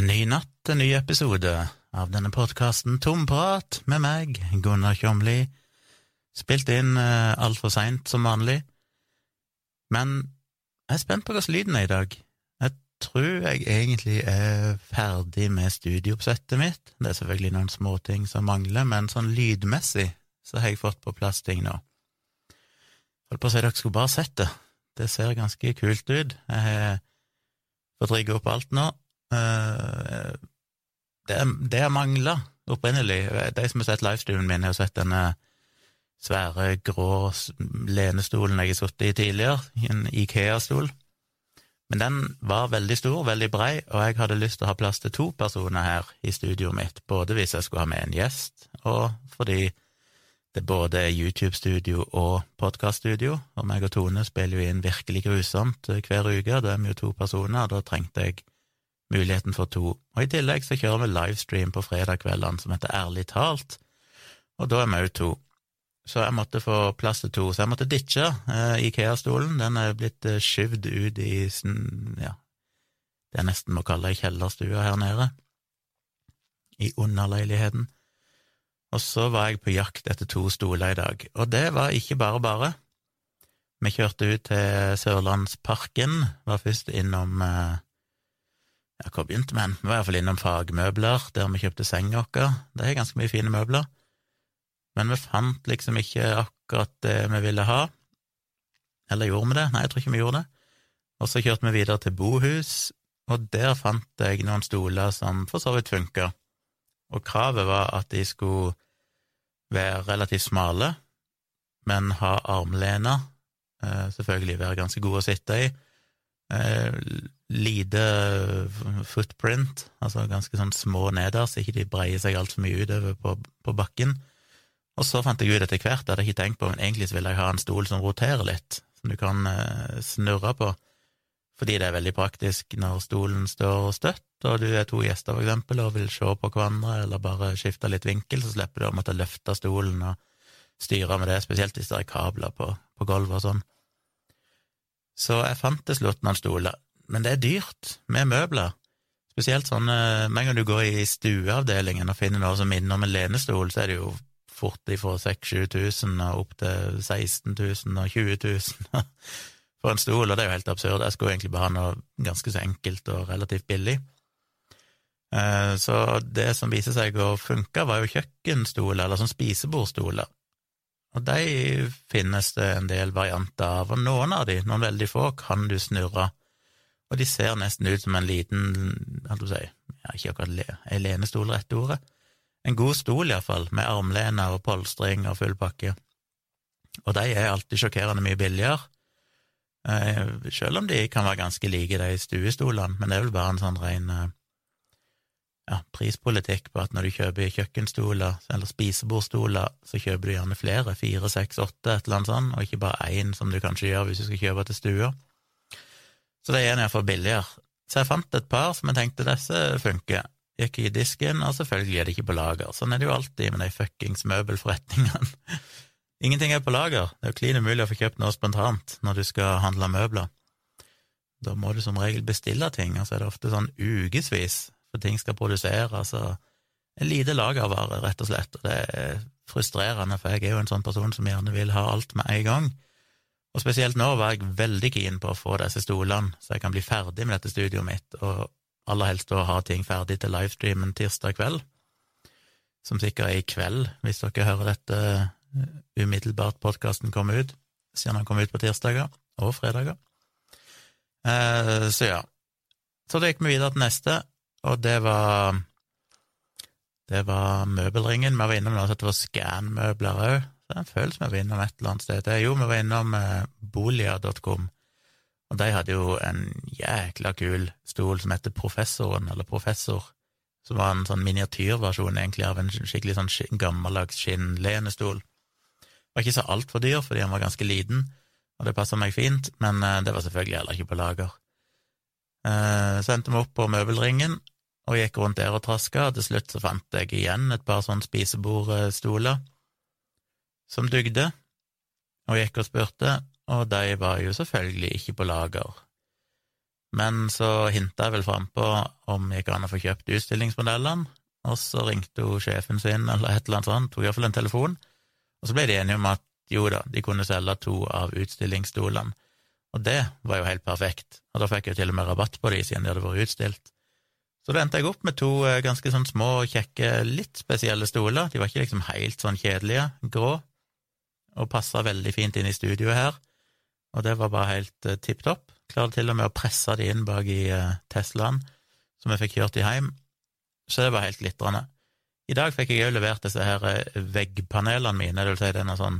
En ny natt, en ny episode av denne podkasten Tomprat med meg, Gunnar Kjomli. Spilt inn uh, altfor seint, som vanlig. Men jeg er spent på hvordan lyden er i dag. Jeg tror jeg egentlig er ferdig med studiooppsettet mitt. Det er selvfølgelig noen småting som mangler, men sånn lydmessig så har jeg fått på plass ting nå. Holdt på å si dere skulle bare sett det. Det ser ganske kult ut. Jeg har fått rigge opp alt nå. Uh, det, det mangla opprinnelig. De som har sett livestreamen min, har sett denne svære, grå lenestolen jeg har sittet i tidligere, en Ikea-stol. Men den var veldig stor, veldig brei, og jeg hadde lyst til å ha plass til to personer her i studioet mitt, både hvis jeg skulle ha med en gjest, og fordi det både er YouTube-studio og podkaststudio, og meg og Tone spiller jo inn virkelig grusomt hver uke, da er vi jo to personer, og da trengte jeg muligheten for to. Og i tillegg så kjører vi livestream på fredagskveldene som heter Ærlig talt, og da er vi òg to. Så jeg måtte få plass til to, så jeg måtte ditche eh, Ikea-stolen, den er blitt eh, skyvd ut i ja, det jeg nesten må kalle ei kjellerstua her nede, i underleiligheten. Og så var jeg på jakt etter to stoler i dag, og det var ikke bare bare. Vi kjørte ut til Sørlandsparken, var først innom eh, Ja, hvor begynte vi? Vi var iallfall innom Fagmøbler, der vi kjøpte senga vår. Det er ganske mye fine møbler. Men vi fant liksom ikke akkurat det vi ville ha. Eller gjorde vi det? Nei, jeg tror ikke vi gjorde det. Og så kjørte vi videre til Bohus, og der fant jeg noen stoler som for så vidt funka og kravet var at de skulle være relativt smale, men ha armlener, eh, selvfølgelig være ganske gode å sitte i, eh, lite footprint, altså ganske sånn små nederst, ikke de breier seg altfor mye utover på, på, bakken. Og så fant jeg ut etter hvert, det hadde jeg ikke tenkt på, men egentlig så ville jeg ha en stol som roterer litt, som du kan eh, snurre på fordi det er veldig praktisk når stolen står støtt, og du er to gjester, for eksempel, og vil se på hverandre, eller bare skifte litt vinkel, så slipper du å måtte løfte stolen og styre med det, spesielt hvis det er kabler på, på gulvet og sånn. Så jeg fant til slutt noen stoler, men det er dyrt med møbler. Spesielt sånn med en gang du går i stueavdelingen og finner noe som minner om en lenestol, så er det jo fort ifra 6000-7000 og opp til 16 000 og 20 000 for en stol, og det er jo helt absurd. Jeg skulle egentlig bare ha noe ganske så enkelt og relativt billig. Eh, så det som viser seg å funke, var jo kjøkkenstoler, eller sånn spisebordstoler. Og de finnes det en del varianter av, og noen av de, noen veldig få, kan du snurre. Og de ser nesten ut som en liten, hva skal du si, ja, ikke akkurat le, en lenestol, rette ordet. En god stol, iallfall, med armlener og polstring og full pakke. Og de er alltid sjokkerende mye billigere. Eh, selv om de kan være ganske like, de stuestolene, men det er vel bare en sånn ren eh, ja, prispolitikk på at når du kjøper kjøkkenstoler eller spisebordstoler, så kjøper du gjerne flere, fire, seks, åtte, et eller annet sånt, og ikke bare én, som du kanskje gjør hvis du skal kjøpe til stua. Så det er iallfall billigere. Så jeg fant et par som jeg tenkte disse funker. Gikk i disken, og selvfølgelig er det ikke på lager. Sånn er det jo alltid med de fuckings møbelforretningene. Ingenting er på lager, det er jo klin umulig å få kjøpt noe spontant når du skal handle møbler. Da må du som regel bestille ting, og så er det ofte sånn ukevis, for ting skal produseres, altså en lite lagervare, rett og slett, og det er frustrerende, for jeg er jo en sånn person som gjerne vil ha alt med en gang. Og spesielt nå var jeg veldig keen på å få disse stolene, så jeg kan bli ferdig med dette studioet mitt, og aller helst å ha ting ferdig til livestreamen tirsdag kveld, som sikkert er i kveld, hvis dere hører dette umiddelbart podkasten kommer ut, siden han kom ut på tirsdager og fredager. Eh, så ja. Så da gikk vi videre til neste, og det var det var Møbelringen. Vi var innom noe som heter Scan-møbler òg. Det føles som vi var innom et eller annet sted. Jo, vi var innom eh, bolia.com, og de hadde jo en jækla kul stol som heter Professoren, eller Professor, som var en sånn miniatyrversjon egentlig av en skikkelig sånn gammeldags skinnlenestol. Var ikke så altfor dyr, fordi han var ganske liten, og det passa meg fint, men eh, det var selvfølgelig heller ikke på lager. Eh, så endte vi opp på møbelringen og gikk rundt der og traska, og til slutt så fant jeg igjen et par sånne spisebordstoler som dugde, og gikk og spurte, og de var jo selvfølgelig ikke på lager. Men så hinta jeg vel frampå om gikk an å få kjøpt utstillingsmodellene, og så ringte hun sjefen sin eller et eller annet sånt, tok iallfall en telefon, og så ble de enige om at jo da, de kunne selge to av utstillingsstolene, og det var jo helt perfekt, og da fikk jeg til og med rabatt på de siden de hadde vært utstilt. Så da endte jeg opp med to eh, ganske sånn små, kjekke, litt spesielle stoler, de var ikke liksom helt sånn kjedelige, grå, og passa veldig fint inn i studioet her, og det var bare helt uh, tipp topp. Klarte til og med å presse de inn bak i uh, Teslaen, som jeg fikk kjørt de hjem, så det var helt glitrende. I dag fikk jeg òg levert disse her veggpanelene mine, det vil si denne sånn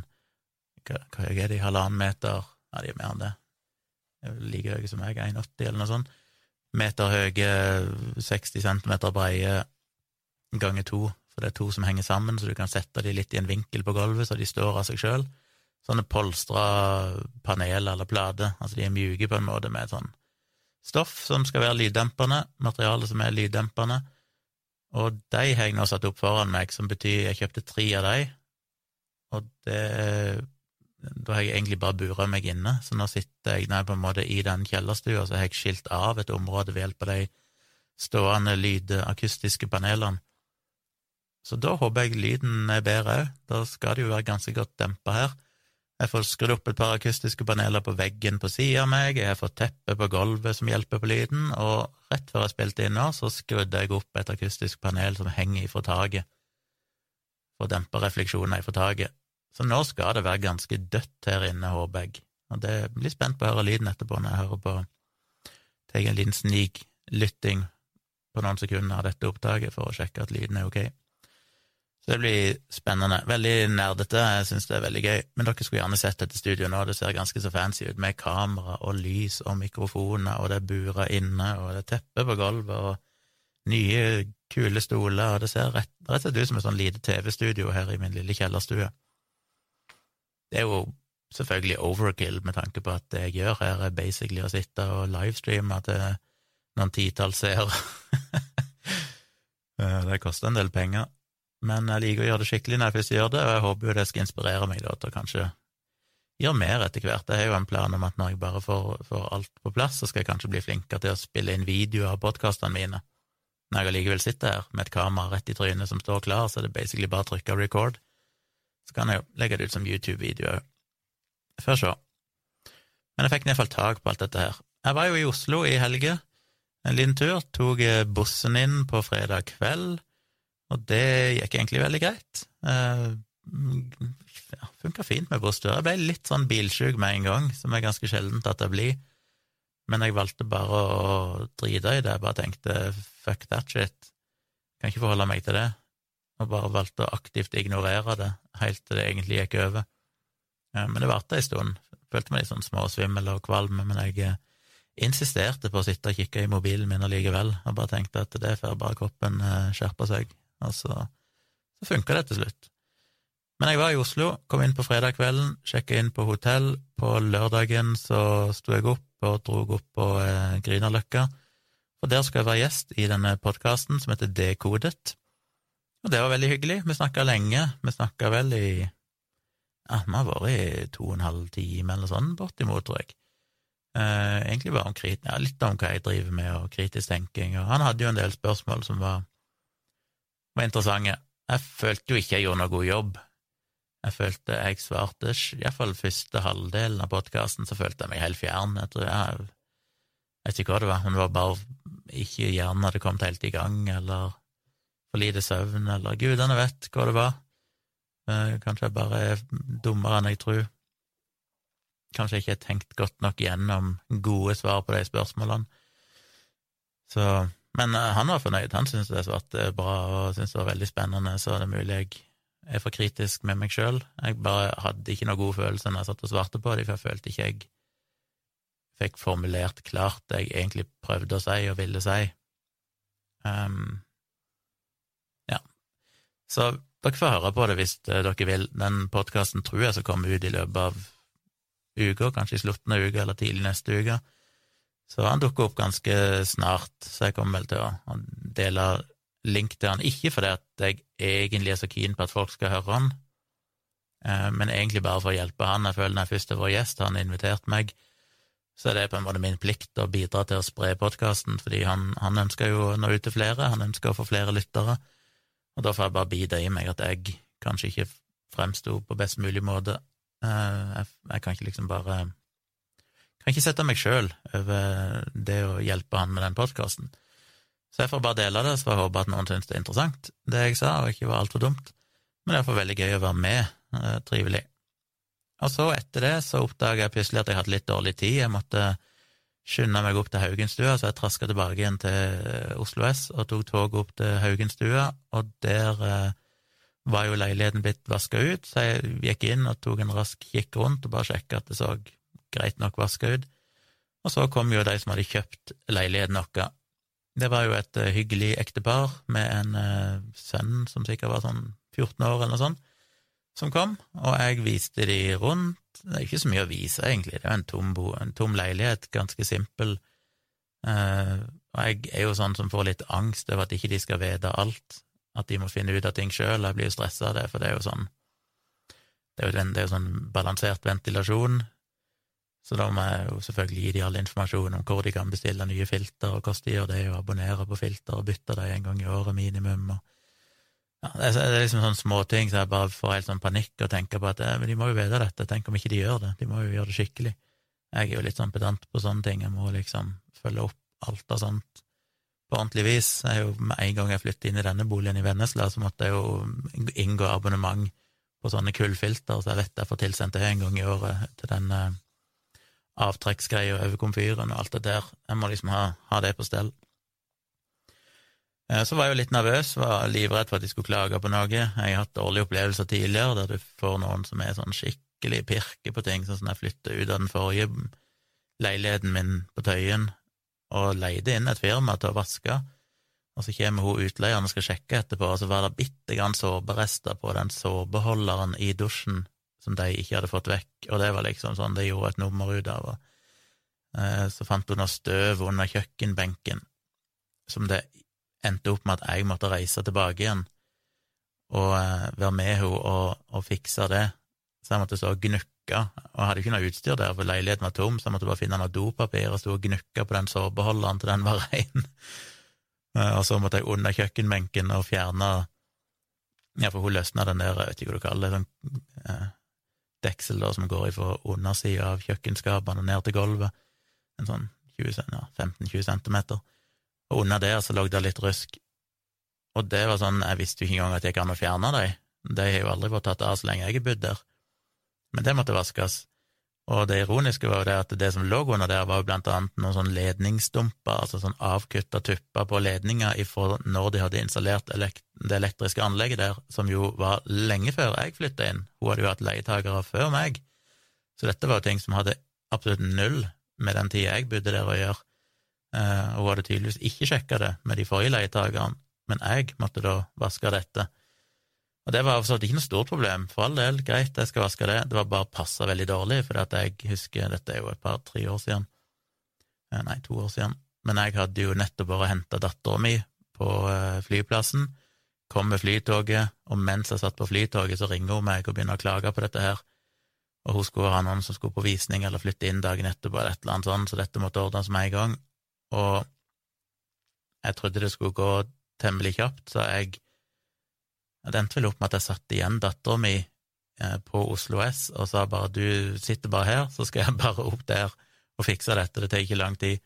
Hva, hva er de, halvannen meter Ja, de er mer enn det. Like høye som meg, 1,80 eller noe sånt. Meter høye, 60 centimeter breie ganger to, for det er to som henger sammen, så du kan sette de litt i en vinkel på gulvet, så de står av seg sjøl. Sånne polstra paneler eller plater, altså de er mjuke på en måte, med sånn stoff som skal være lyddempende, materiale som er lyddempende og de har jeg nå satt opp foran meg, som betyr jeg kjøpte tre av de, og det Da har jeg egentlig bare bura meg inne, så nå sitter jeg nå på en måte i den kjellerstua, så har jeg skilt av et område ved hjelp av de stående lydakustiske panelene. Så da håper jeg lyden er bedre òg, da skal det jo være ganske godt dempa her. Jeg får skrudd opp et par akustiske paneler på veggen på sida av meg, jeg har fått teppe på gulvet som hjelper på lyden, og rett før jeg spilte inn nå, så skrudde jeg opp et akustisk panel som henger ifra taket, for å dempe refleksjoner ifra taket. Så nå skal det være ganske dødt her inne, håper jeg, og det blir spent på å høre lyden etterpå når jeg hører på Tar en liten sniklytting på noen sekunder av dette opptaket for å sjekke at lyden er ok. Så det blir spennende. Veldig nerdete, jeg syns det er veldig gøy. Men dere skulle gjerne sett dette studioet nå, det ser ganske så fancy ut, med kamera og lys og mikrofoner, og det er burer inne, og det er teppe på gulvet, og nye, kule stoler, og det ser rett, og slett ut som et sånn lite TV-studio her i min lille kjellerstue. Det er jo selvfølgelig overkill med tanke på at det jeg gjør her, er basically å sitte og livestreame til noen titalls seere. det koster en del penger men jeg liker å gjøre det skikkelig når jeg først gjør det, og jeg håper jo det skal inspirere meg da, til å kanskje gjøre mer etter hvert. Jeg har jo en plan om at når jeg bare får, får, alt på plass, så skal jeg kanskje bli flinkere til å spille inn videoer av podkastene mine. Når jeg allikevel sitter her med et kamera rett i trynet som står klar, så er det basically bare å trykke record. Så kan jeg jo legge det ut som YouTube-video òg. Får se. Men jeg fikk iallfall tak på alt dette her. Jeg var jo i Oslo i helge, en liten tur, tok bussen inn på fredag kveld og det gikk egentlig veldig greit. Uh, ja, Funka fint med busstur. Jeg ble litt sånn bilsjuk med en gang, som er ganske sjeldent at jeg blir. Men jeg valgte bare å drite i det. Jeg bare tenkte fuck that shit. Kan ikke forholde meg til det. Og bare valgte å aktivt ignorere det helt til det egentlig gikk over. Men det varte ei stund. Følte meg litt sånn småsvimmel og kvalm, men jeg eh, insisterte på å sitte og kikke i mobilen min allikevel, og bare tenkte at det får bare kroppen eh, skjerpe seg. Og så, så funka det til slutt. Men jeg var i Oslo, kom inn på fredag kvelden, sjekka inn på hotell. På lørdagen så sto jeg opp og dro opp på eh, Grünerløkka, for der skal jeg være gjest i denne podkasten som heter Dekodet. Og det var veldig hyggelig. Vi snakka lenge. Vi snakka vel i ja, vi har vært i to og en halv time eller sånn, bortimot, tror jeg. Eh, egentlig bare om krit, ja, litt om hva jeg driver med, og kritisk tenking, og han hadde jo en del spørsmål som var var interessante. Jeg følte jo ikke jeg gjorde noe god jobb. Jeg følte jeg svarte iallfall første halvdelen av podkasten, så følte jeg meg helt fjern. Jeg tror jeg, jeg vet ikke hva det var, men det var bare ikke hjernen hadde kommet helt i gang, eller for lite søvn, eller gudene vet hva det var. Eh, kanskje jeg bare er dummere enn jeg tror. Kanskje jeg ikke har tenkt godt nok gjennom gode svar på de spørsmålene. Så men uh, han var fornøyd, han syntes det svarte bra og syntes det var veldig spennende, så det er mulig jeg er for kritisk med meg sjøl. Jeg bare hadde ikke noe god følelse når jeg satt og svarte på dem, for jeg følte ikke jeg fikk formulert klart det jeg egentlig prøvde å si og ville si. Um. Så dere får høre på det hvis uh, dere vil. Den podkasten tror jeg skal komme ut i løpet av uka, kanskje i slutten av uka eller tidlig neste uke. Så han dukker opp ganske snart, så jeg kommer vel til å dele link til han. Ikke fordi at jeg egentlig er så keen på at folk skal høre han, eh, men egentlig bare for å hjelpe han. Jeg føler når jeg først er vår gjest, han har invitert meg, så er det på en måte min plikt å bidra til å spre podkasten, fordi han, han, ønsker jo å nå ut til flere, han ønsker å få flere lyttere, og da får jeg bare bite i meg at jeg kanskje ikke fremsto på best mulig måte. Eh, jeg, kan ikke liksom bare kan ikke sette meg sjøl over det å hjelpe han med den podkasten. Så jeg får bare dele det, så får jeg håpe at noen syns det er interessant, det jeg sa, og ikke var altfor dumt. Men det er iallfall veldig gøy å være med. Eh, trivelig. Og så, etter det, så oppdaga jeg plutselig at jeg hadde litt dårlig tid. Jeg måtte skynde meg opp til Haugenstua, så jeg traska tilbake igjen til Oslo S og tok toget opp til Haugenstua, og der eh, var jo leiligheten blitt vaska ut, så jeg gikk inn og tok en rask kikk rundt og bare sjekka at det så greit nok vaska ut. Og så kom jo de som hadde kjøpt leiligheten vår. Det var jo et uh, hyggelig ektepar med en uh, sønn som sikkert var sånn 14 år eller noe sånt, som kom, og jeg viste de rundt. Det er ikke så mye å vise, egentlig, det er jo en tom, bo, en tom leilighet, ganske simpel. Uh, og jeg er jo sånn som får litt angst over at ikke de skal vite alt, at de må finne ut av ting sjøl. Jeg blir jo stressa av det, for det er jo sånn Det er jo, det er jo sånn balansert ventilasjon, så da må jeg jo selvfølgelig gi de all informasjon om hvor de kan bestille nye filter, og hvordan de gjør det, og abonnere på filter og bytte dem en gang i året minimum. og ja, det, er, liksom sånne småting så jeg bare får helt sånn panikk og tenker på at men de må jo vite dette, tenk om ikke de gjør det, de må jo gjøre det skikkelig. Jeg er jo litt sånn pedant på sånne ting, jeg må liksom følge opp alt av sånt på ordentlig vis. Jeg jo, Med en gang jeg flyttet inn i denne boligen i Vennesla, så måtte jeg jo inngå abonnement på sånne kullfilter, så jeg vet jeg får tilsendt det en gang i året til den avtrekksgreia avtrekksgreier over komfyren og alt det der. Jeg må liksom ha, ha det på stell. Eh, så var jeg jo litt nervøs, var livredd for at de skulle klage på noe. Jeg har hatt dårlige opplevelser tidligere der du får noen som er sånn skikkelig pirke på ting, sånn som jeg flytta ut av den forrige leiligheten min på Tøyen og leide inn et firma til å vaske, og så kommer hun utleieren og skal sjekke etterpå, og så var det bitte grann såperester på den såpeholderen i dusjen som de ikke hadde fått vekk, og det var liksom sånn de gjorde et nummer ut av. Og, eh, så fant hun noe støv under kjøkkenbenken som det endte opp med at jeg måtte reise tilbake igjen og eh, være med henne og, og fikse det. Så jeg måtte stå og gnukke, og jeg hadde ikke noe utstyr der, for leiligheten var tom, så jeg måtte bare finne noe dopapir og stå og gnukke på den sårbeholderen til den var rein. Eh, og så måtte jeg under kjøkkenbenken og fjerne Ja, for hun løsna den der, jeg vet ikke hva du kaller det, sånn eh, deksel da, som går fra undersida av kjøkkenskapene ned til gulvet, en sånn 20, ja, 15-20 centimeter og under der så lå det litt rusk. Og det var sånn, jeg visste jo ikke engang at jeg kan fjerne dem, de har jo aldri vært tatt av så lenge jeg har bodd der, men det måtte vaskes. Og det ironiske var jo det at det som lå under der, var jo blant annet noen sånn ledningsdumper, altså sånn avkutta tupper på ledninger ifra når de hadde installert elekt det elektriske anlegget der, som jo var lenge før jeg flytta inn. Hun hadde jo hatt leietakere før meg, så dette var jo ting som hadde absolutt null med den tida jeg bodde der å gjøre. Eh, og hun hadde tydeligvis ikke sjekka det med de forrige leietakerne, men jeg måtte da vaske dette. Og det var altså ikke noe stort problem, for all del, greit, jeg skal vaske det, det var bare passa veldig dårlig, for jeg husker, dette er jo et par-tre år siden, eh, nei, to år siden, men jeg hadde jo nettopp bare henta dattera mi på eh, flyplassen, kom med flytoget, og mens jeg satt på flytoget, så ringer hun meg og begynner å klage på dette her, og hun skulle ha noen som skulle på visning eller flytte inn dagen etterpå eller et eller annet sånt, så dette måtte ordnes med en gang, og jeg trodde det skulle gå temmelig kjapt, så jeg jeg endte vel opp med at jeg satte igjen dattera mi eh, på Oslo S og sa bare du sitter bare her, så skal jeg bare opp der og fikse dette, det tar ikke lang tid.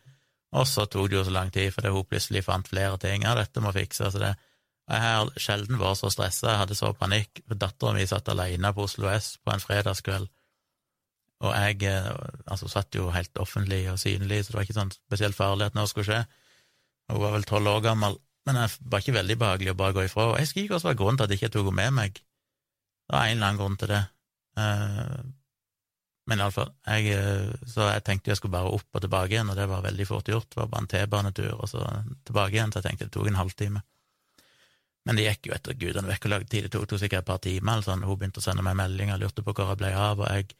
Og så tok det jo så lang tid fordi hun plutselig fant flere ting, ja, dette må fikses, det. Jeg har sjelden vært så stressa, jeg hadde så panikk, dattera mi satt alene på Oslo S på en fredagskveld og jeg eh, altså, satt jo helt offentlig og synlig, så det var ikke sånn spesielt farlig at noe skulle skje. Hun var vel tolv år gammel, men det var ikke veldig behagelig å bare gå ifra. Jeg husker ikke hva var grunnen til at jeg ikke tok henne med meg. Det var en eller annen grunn til det. Eh, men iallfall, jeg, eh, så jeg tenkte jeg skulle bare opp og tilbake igjen, og det var veldig fort gjort. Det var bare en T-banetur, og så tilbake igjen, så jeg tenkte det tok en halvtime. Men det gikk jo etter gudene vekk og lagde tid, det tok, tok sikkert et par timer, sånn. Hun begynte å sende meg meldinger, lurte på hvor jeg ble av, og jeg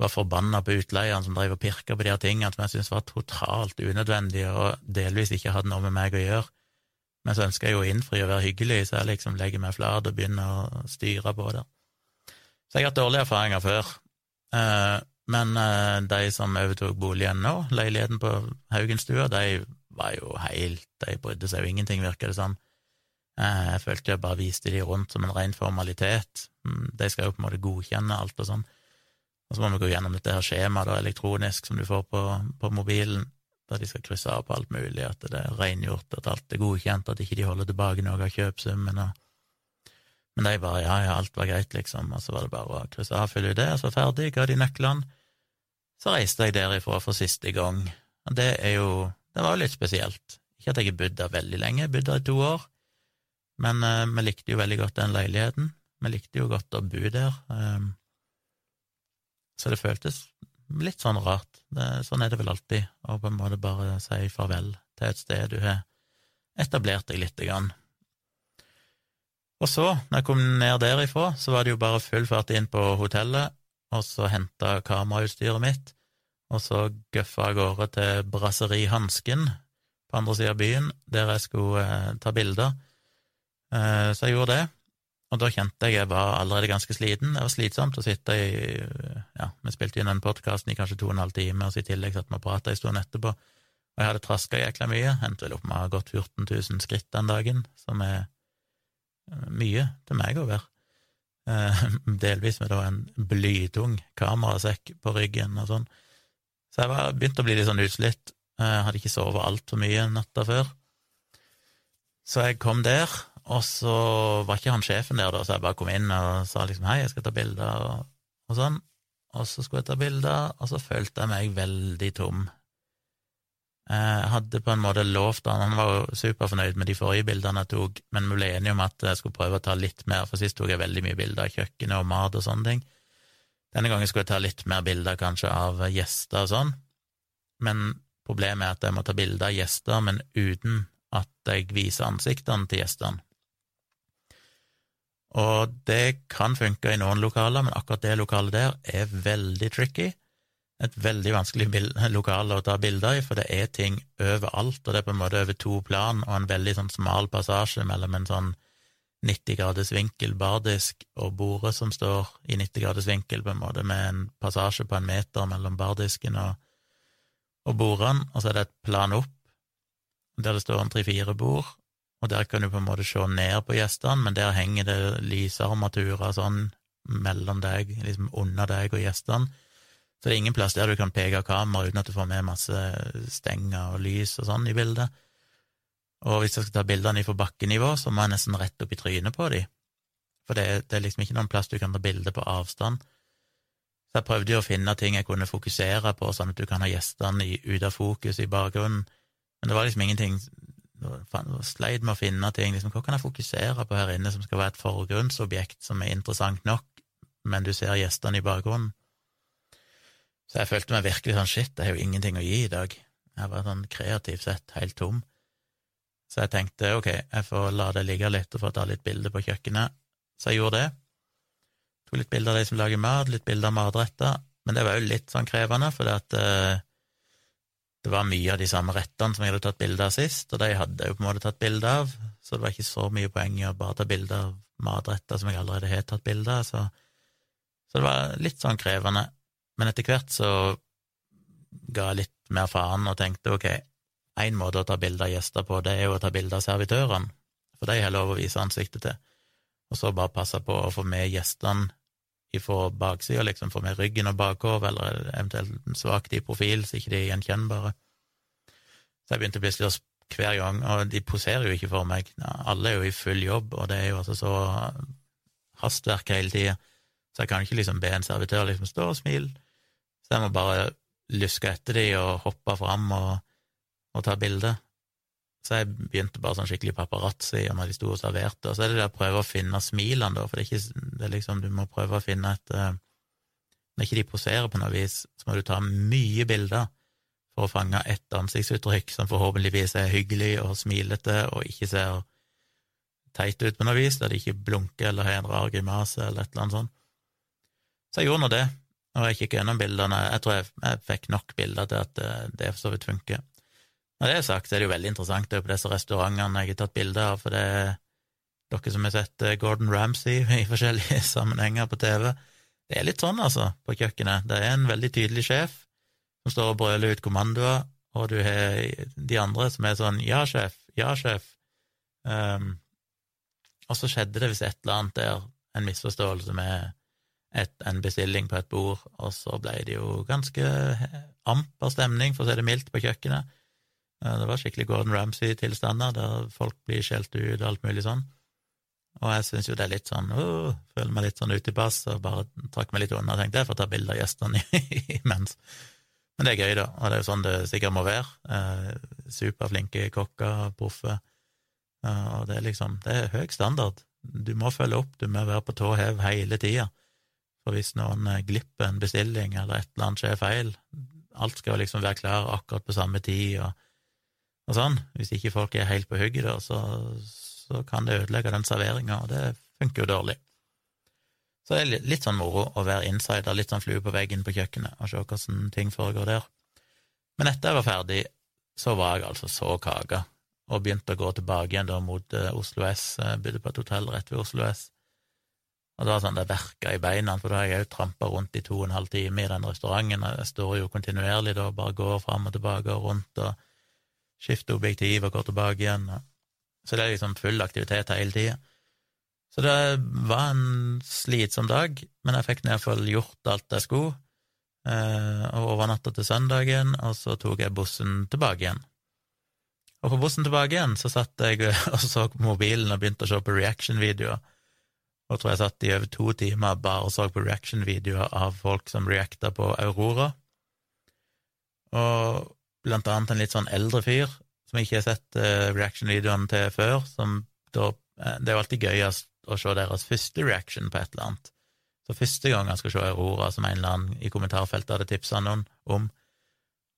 var forbanna på utleieren som drev og pirka på de her tingene som jeg syntes var totalt unødvendige og delvis ikke hadde noe med meg å gjøre. Men så ønsker jeg jo å innfri og være hyggelig, så jeg liksom legger meg flat og begynner å styre på det. Så jeg har hatt dårlige erfaringer før. Eh, Men uh, de som overtok boligen nå, leiligheten på Haugenstua, de var jo helt De brydde seg jo ingenting, virker det som. Uh, jeg følte jeg bare viste de rundt som en ren formalitet. Mm, de skal jo på en måte godkjenne alt og sånn. Og så må vi gå gjennom dette her skjemaet elektronisk som du får på, på, mobilen, der de skal krysse av på alt mulig, at det er rengjort, at alt er godkjent, at ikke de holder tilbake noe av kjøpsummen. og men de bare ja, ja, alt var greit, liksom, og så var det bare å krysse av, fylle ut det, og så ferdig, ga de nøklene. Så reiste jeg derifra for siste gang, og det er jo Det var jo litt spesielt. Ikke at jeg har bodd der veldig lenge, jeg bodde der i to år, men uh, vi likte jo veldig godt den leiligheten. Vi likte jo godt å bo der, um, så det føltes litt sånn rart. Det, sånn er det vel alltid, å på en måte bare si farvel til et sted du har etablert deg lite grann. Og så, når jeg kom ned derifra, så var det jo bare full fart inn på hotellet, og så henta kamerautstyret mitt, og så gøffa av gårde til Brasseri Hansken på andre sida av byen, der jeg skulle eh, ta bilder. Eh, så jeg gjorde det, og da kjente jeg jeg var allerede ganske sliten. Det var slitsomt å sitte i Ja, vi spilte inn den podkasten i kanskje to og en halv time, og så i tillegg satt vi og prata en stund etterpå. Og jeg hadde traska jækla mye, endte vel opp med å ha gått 14 000 skritt den dagen, som er eh, mye til meg å være. Eh, delvis med da en blytung kamerasekk på ryggen og sånn. Så jeg var, begynte å bli litt sånn utslitt. Jeg hadde ikke sovet altfor mye natta før. Så jeg kom der, og så var ikke han sjefen der, da, så jeg bare kom inn og sa liksom hei, jeg skal ta bilder, og, sånn. Og så skulle jeg ta bilder, og så følte jeg meg veldig tom. Jeg hadde på en måte lovt han, han var jo superfornøyd med de forrige bildene jeg tok, men vi ble enige om at jeg skulle prøve å ta litt mer, for sist tok jeg veldig mye bilder av kjøkkenet og mat og sånne ting. Denne gangen skulle jeg ta litt mer bilder kanskje av gjester og sånn, men problemet er at jeg må ta bilder av gjester, men uten at jeg viser ansiktene til gjestene. Og det kan funke i noen lokaler, men akkurat det lokalet der er veldig tricky. Et veldig vanskelig lokale å ta bilder i, for det er ting overalt, og det er på en måte over to plan og en veldig sånn smal passasje mellom en sånn 90 graders vinkel bardisk og bordet som står i 90 graders vinkel, på en måte, med en passasje på en meter mellom bardisken og, og bordene, og så er det et plan opp der det står en tre-fire bord, og der kan du på en måte se ned på gjestene, men der henger det lysarmaturer sånn mellom deg, liksom under deg og gjestene. Så det er ingen plass der du kan peke kamera uten at du får med masse stenger og lys og sånn i bildet. Og hvis jeg skal ta bildene fra bakkenivå, så må jeg nesten rett opp i trynet på dem. For det, det, er liksom ikke noen plass du kan ta bilde på avstand. Så jeg prøvde jo å finne ting jeg kunne fokusere på, sånn at du kan ha gjestene ute av fokus i bakgrunnen. Men det var liksom ingenting sleit med å finne ting. Liksom, hva kan jeg fokusere på her inne som skal være et forgrunnsobjekt som er interessant nok, men du ser gjestene i bakgrunnen? Så jeg følte meg virkelig sånn shit, det er jo ingenting å gi i dag. Jeg var sånn kreativt sett helt tom. Så jeg tenkte ok, jeg får la det ligge litt og få ta litt bilder på kjøkkenet. Så jeg gjorde det. Tok litt bilder av de som lager mat, litt bilder av matretter, men det var jo litt sånn krevende, for det at uh, det var mye av de samme rettene som jeg hadde tatt bilde av sist, og de hadde jeg jo på en måte tatt bilde av, så det var ikke så mye poeng i å bare ta bilde av matretter som jeg allerede har tatt bilde av, så, så, det var litt sånn krevende. Men etter hvert så ga jeg litt mer faen og tenkte ok, én måte å ta bilde av gjester på, det er jo å ta bilde av servitørene, for de har lov å vise ansiktet til, og så bare passe på å få med gjestene ifra baksida, liksom, får med ryggen og bakover, eller eventuelt svakt i profil, så ikke de er gjenkjennbare. Så jeg begynte å hver gang, og de poserer jo ikke for meg, alle er jo i full jobb, og det er jo altså så hastverk hele tida, så jeg kan ikke liksom be en servitør liksom stå og smile, så jeg må bare luske etter de og hoppe fram og, og ta bilde. Så jeg begynte bare sånn skikkelig paparazzi og når de sto og serverte, og så er det det å prøve å finne smilene, da, for det er ikke det er liksom Du må prøve å finne et uh, Når ikke de poserer på noe vis, så må du ta mye bilder for å fange ett ansiktsuttrykk som forhåpentligvis er hyggelig og smilete og ikke ser teit ut på noe vis, der de ikke blunker eller har en rar grimase eller et eller annet sånt. Så jeg gjorde nå det, og jeg kikket gjennom bildene. Jeg tror jeg, jeg fikk nok bilder til at eh, det for så vidt funker. Når det er sagt, så er det jo veldig interessant det er på disse restaurantene jeg har tatt bilde av, for det er dere som har sett eh, Gordon Ramsay i forskjellige sammenhenger på TV, det er litt sånn, altså, på kjøkkenet. Det er en veldig tydelig sjef som står og brøler ut kommandoer, og du har de andre som er sånn ja, sjef, ja, sjef. Um, og så skjedde det hvis et eller annet der, en misforståelse med et, en bestilling på et bord, og så ble det jo ganske amper stemning, for å si det mildt, på kjøkkenet. Det var skikkelig Gordon Ramsay-tilstander, der folk blir skjelt ut og alt mulig sånn. Og jeg syns jo det er litt sånn åh, føler meg litt sånn ute i bass, og bare trakk meg litt unna og tenkte jeg får ta bilde av gjestene imens. Men det er gøy, da, og det er jo sånn det sikkert må være. Eh, superflinke kokker, proffe. Eh, og det er liksom Det er høy standard. Du må følge opp, du må være på tå hev hele tida. For hvis noen eh, glipper en bestilling, eller et eller annet skjer feil Alt skal liksom være klar akkurat på samme tid, og, og sånn. Hvis ikke folk er helt på hugget, da, så, så kan det ødelegge den serveringa, og det funker jo dårlig. Så det er litt sånn moro å være insider, litt sånn flue på veggen på kjøkkenet, og se hvordan ting foregår der. Men etter jeg var ferdig, så var jeg altså så kaka, og begynte å gå tilbake igjen da mot uh, Oslo S, jeg bodde på et hotell rett ved Oslo S. Og det var sånn det verka i beina, for da har jeg òg trampa rundt i to og en halv time i den restauranten, og jeg står jo kontinuerlig da, bare går fram og tilbake og rundt og skifter objektiv og gå tilbake igjen. Så det er liksom full aktivitet hele tida. Så det var en slitsom dag, men jeg fikk i hvert fall gjort alt jeg skulle, eh, og overnatta til søndagen, og så tok jeg bussen tilbake igjen. Og på bussen tilbake igjen så satt jeg og så på mobilen og begynte å se på reaction-videoer. Og tror jeg satt i over to timer bare og så på reaction-videoer av folk som reacta på Aurora. Og blant annet en litt sånn eldre fyr som jeg ikke har sett uh, reaction-videoene til før, som da uh, Det er jo alltid gøyest å se deres første reaction på et eller annet. Så første gang han skal se Aurora, som en eller annen i kommentarfeltet hadde tipsa noen om,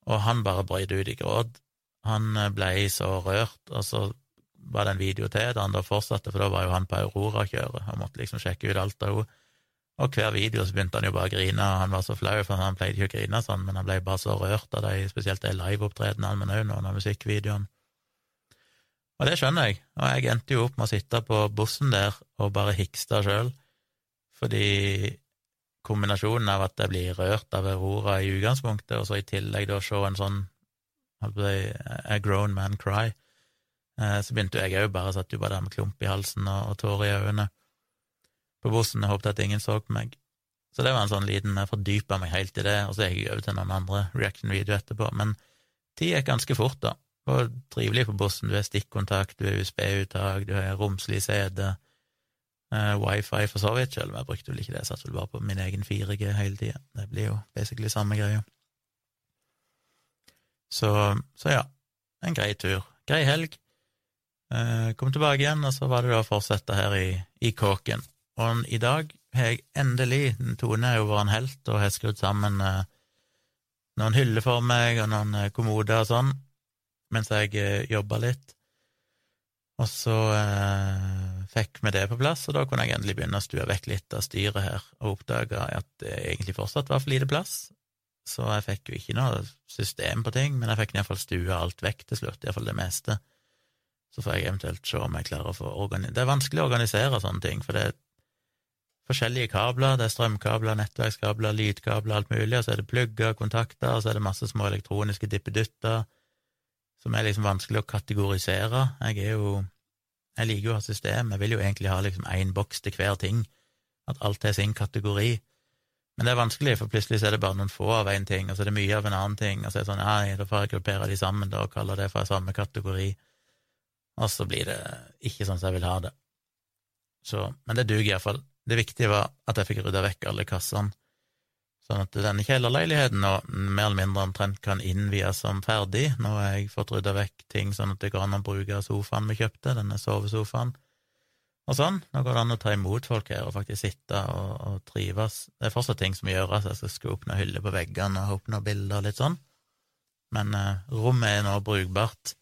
og han bare brøyt ut i gråt. Han blei ble så rørt, og så var det en video til da han da fortsatte, for da var jo han på Aurora-kjøret og måtte liksom sjekke ut alt av henne. Og hver video så begynte han jo bare å grine, og han var så flau, for han pleide ikke å grine sånn, men han ble bare så rørt av de, spesielt de liveopptredenene, men òg noen av musikkvideoene. Og det skjønner jeg, og jeg endte jo opp med å sitte på bussen der og bare hikste sjøl, fordi kombinasjonen av at jeg blir rørt av Aurora i utgangspunktet, og så i tillegg da se en sånn A grown man cry, eh, så begynte jeg òg bare, satt jo bare der med klump i halsen og, og tårer i øynene bussen, jeg håpet at ingen så på meg. Så det var en sånn liten Jeg fordypa meg helt i det, og så gikk jeg over til noen andre reaction-videoer etterpå, men tid gikk ganske fort, da og trivelig på bussen. Du har stikkontakt, du har USB-uttak, du har romslig CD, uh, wifi for så vidt, selv om jeg brukte vel ikke det, jeg satt vel bare på min egen 4G hele tida. Det blir jo basically samme greia. Så, så, ja, en grei tur. Grei helg. Uh, kom tilbake igjen, og så var det da å fortsette her i, i kåken. Og i dag har jeg endelig Tone er jo vært en helt og har skrudd sammen uh, noen hyller for meg og noen kommoder og sånn mens jeg eh, jobba litt. Og så eh, fikk vi det på plass, og da kunne jeg endelig begynne å stue vekk litt av styret her, og oppdaga at det egentlig fortsatt var for lite plass. Så jeg fikk jo ikke noe system på ting, men jeg fikk iallfall stua alt vekk til slutt, iallfall det meste. Så får jeg eventuelt se om jeg klarer å få organisert Det er vanskelig å organisere sånne ting, for det er forskjellige kabler, det er strømkabler, nettverkskabler, lydkabler, alt mulig, og så er det plugger, kontakter, og så er det masse små elektroniske dippedutter som er liksom vanskelig å kategorisere. Jeg er jo Jeg liker jo å ha system, jeg vil jo egentlig ha liksom én boks til hver ting, at alt er sin kategori. Men det er vanskelig, for plutselig er det bare noen få av én ting, og så er det mye av en annen ting, og så er det sånn ja, da får jeg gruppere de sammen da, og kalle det for samme kategori, og så blir det ikke sånn som jeg vil ha det. Så, men det duger iallfall. Det viktige var at jeg fikk rydda vekk alle kassene Sånn at denne kjellerleiligheten nå mer eller mindre omtrent kan innvies som ferdig. Nå har jeg fått rydda vekk ting sånn at det går an å bruke sofaen vi kjøpte, denne sovesofaen. Og sånn. Nå går det an å ta imot folk her og faktisk sitte og, og trives. Det er fortsatt ting som gjøres, jeg skal skru opp noen hyller på veggene og noen bilder og litt sånn. Men eh, rommet er nå brukbart.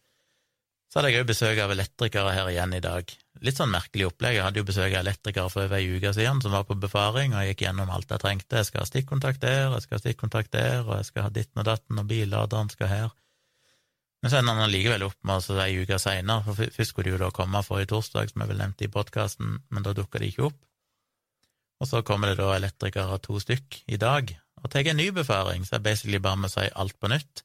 Så hadde jeg òg besøk av elektrikere her igjen i dag. Litt sånn merkelig opplegg. Jeg hadde jo besøk av elektrikere for over ei uke siden som var på befaring, og gikk gjennom alt jeg trengte. Jeg skal ha stikkontakt der, jeg skal ha stikkontakt der, og jeg skal ha ditten og datten, og billaderen skal her. Men så ender han likevel opp med oss ei uke seinere, for først skulle de jo da komme forrige torsdag, som jeg vel nevnte i podkasten, men da dukka de ikke opp. Og så kommer det da elektrikere to stykk i dag og tar en ny befaring, så jeg basically bare må si alt på nytt.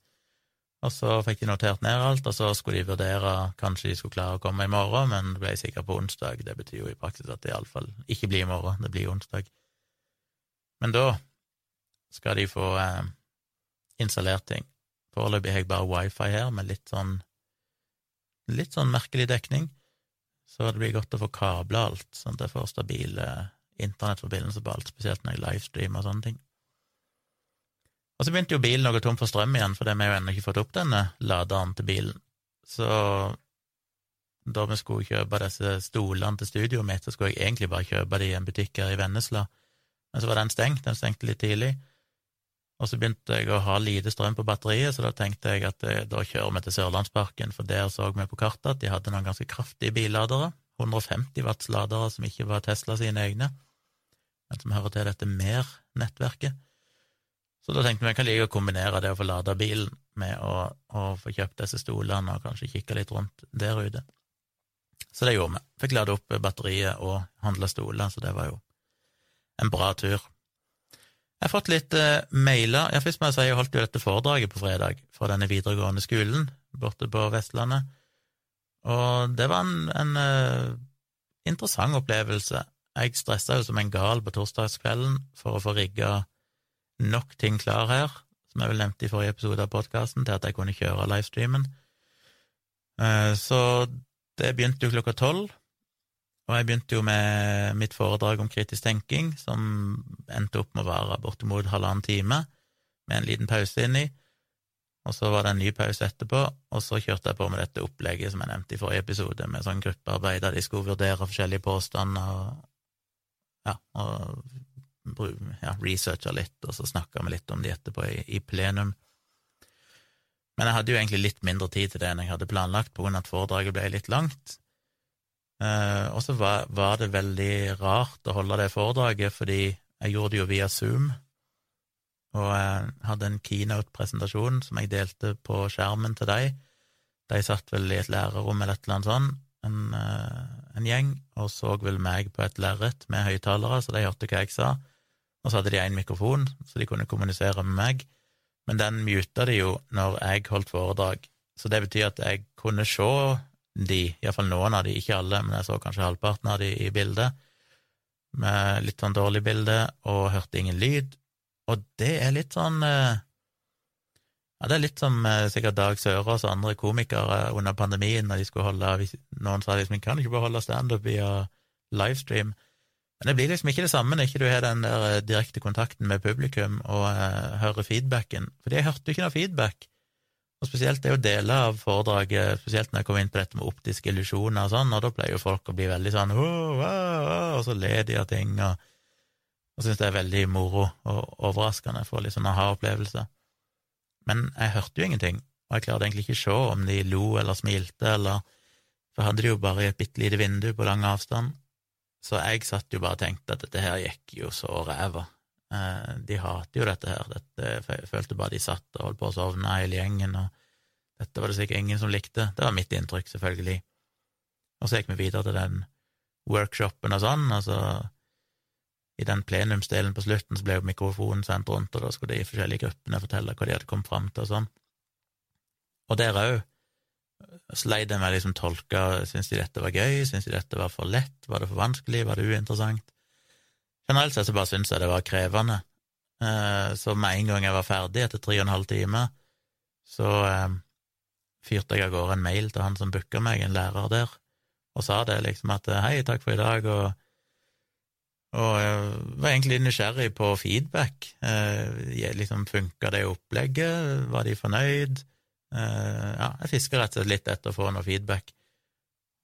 Og så fikk de notert ned alt, og så skulle de vurdere kanskje de skulle klare å komme i morgen, men ble sikkert på onsdag. Det betyr jo i praksis at det iallfall ikke blir i morgen, det blir onsdag. Men da skal de få eh, installert ting. Foreløpig har jeg bare wifi her, med litt sånn litt sånn merkelig dekning, så det blir godt å få kabla alt, sånn at jeg får stabile internettforbindelser på alt, spesielt når jeg livestreamer og sånne ting. Og så begynte jo bilen å gå tom for strøm igjen, for vi har jo ennå ikke fått opp denne laderen til bilen. Så da vi skulle kjøpe disse stolene til studioet mitt, så skulle jeg egentlig bare kjøpe de i en butikk her i Vennesla, men så var den stengt, den stengte litt tidlig. Og så begynte jeg å ha lite strøm på batteriet, så da tenkte jeg at eh, da kjører vi til Sørlandsparken, for der så vi på kartet at de hadde noen ganske kraftige billadere, 150 watts ladere som ikke var Tesla sine egne, men som hører til dette mer-nettverket. Så da tenkte vi kan like å kombinere det å få lada bilen med å, å, få kjøpt disse stolene og kanskje kikke litt rundt der ute. Så det gjorde vi. Fikk lade opp batteriet og handla stoler, så det var jo en bra tur. Jeg har fått litt eh, mailer. Ja, først må jeg si jeg holdt jo dette foredraget på fredag fra denne videregående skolen borte på Vestlandet, og det var en, en eh, interessant opplevelse. Jeg stressa jo som en gal på torsdagskvelden for å få rigga nok ting klar her, som jeg vel nevnte i forrige episode av podkasten, til at jeg kunne kjøre livestreamen. Uh, så det begynte jo klokka tolv, og jeg begynte jo med mitt foredrag om kritisk tenking, som endte opp med å vare bortimot halvannen time, med en liten pause inni. Og så var det en ny pause etterpå, og så kjørte jeg på med dette opplegget som jeg nevnte i forrige episode, med sånn gruppearbeid der de skulle vurdere forskjellige påstander og ja, og ja, researcha litt, og så snakka vi litt om de etterpå i, i, plenum. Men jeg hadde jo egentlig litt mindre tid til det enn jeg hadde planlagt, på grunn at foredraget ble litt langt. Eh, og så var, var, det veldig rart å holde det foredraget, fordi jeg gjorde det jo via Zoom, og jeg hadde en keynote-presentasjon som jeg delte på skjermen til deg. De satt vel i et lærerrom eller et eller annet sånt, en, uh, en gjeng, og så vel meg på et lerret med høyttalere, så de hørte hva jeg sa. Og så hadde de én mikrofon, så de kunne kommunisere med meg, men den muta de jo når jeg holdt foredrag, så det betyr at jeg kunne se de, iallfall noen av de, ikke alle, men jeg så kanskje halvparten av de i bildet, med litt sånn dårlig bilde, og hørte ingen lyd, og det er litt sånn eh, ja, det er litt som eh, sikkert Dag Sørås og andre komikere under pandemien, når de skulle holde Noen sa liksom 'kan du ikke bare holde standup via livestream'? Men det blir liksom ikke det samme når ikke du har den der eh, direkte kontakten med publikum og uh, hører feedbacken, for jeg hørte jo ikke noe feedback. Og spesielt det å dele av foredraget, spesielt når jeg kom inn på dette med optiske illusjoner og sånn, og da pleier jo folk å bli veldig sånn oh, oh, oh, og så ler de av ting, og, og syns det er veldig moro og overraskende, får litt sånn aha-opplevelse. Men jeg hørte jo ingenting, og jeg klarte egentlig ikke å se om de lo eller smilte, eller For hadde de jo bare et bitte lite vindu på lang avstand, så jeg satt jo bare og tenkte at dette her gikk jo så ræva. Eh, de hater jo dette her. Dette, jeg følte bare de satt og holdt på å sovne, hele gjengen, og dette var det sikkert ingen som likte. Det var mitt inntrykk, selvfølgelig. Og så gikk vi videre til den workshopen og sånn, og så i den plenumsdelen på slutten så ble jo mikrofonen sendt rundt, og da skulle de forskjellige gruppene fortelle hva de hadde kommet fram til og sånn. Og der òg sleit jeg med liksom tolka, Syns de dette var gøy, Syns de dette var for lett, var det for vanskelig, var det uinteressant? Generelt sett så bare syns jeg det var krevende. Eh, så med en gang jeg var ferdig, etter tre og en halv time, så eh, fyrte jeg av gårde en mail til han som booka meg, en lærer der, og sa det liksom at hei, takk for i dag, og, og jeg var egentlig nysgjerrig på feedback. Eh, liksom Funka det opplegget? Var de fornøyd? Ja, jeg fiska rett og slett litt etter å få noe feedback.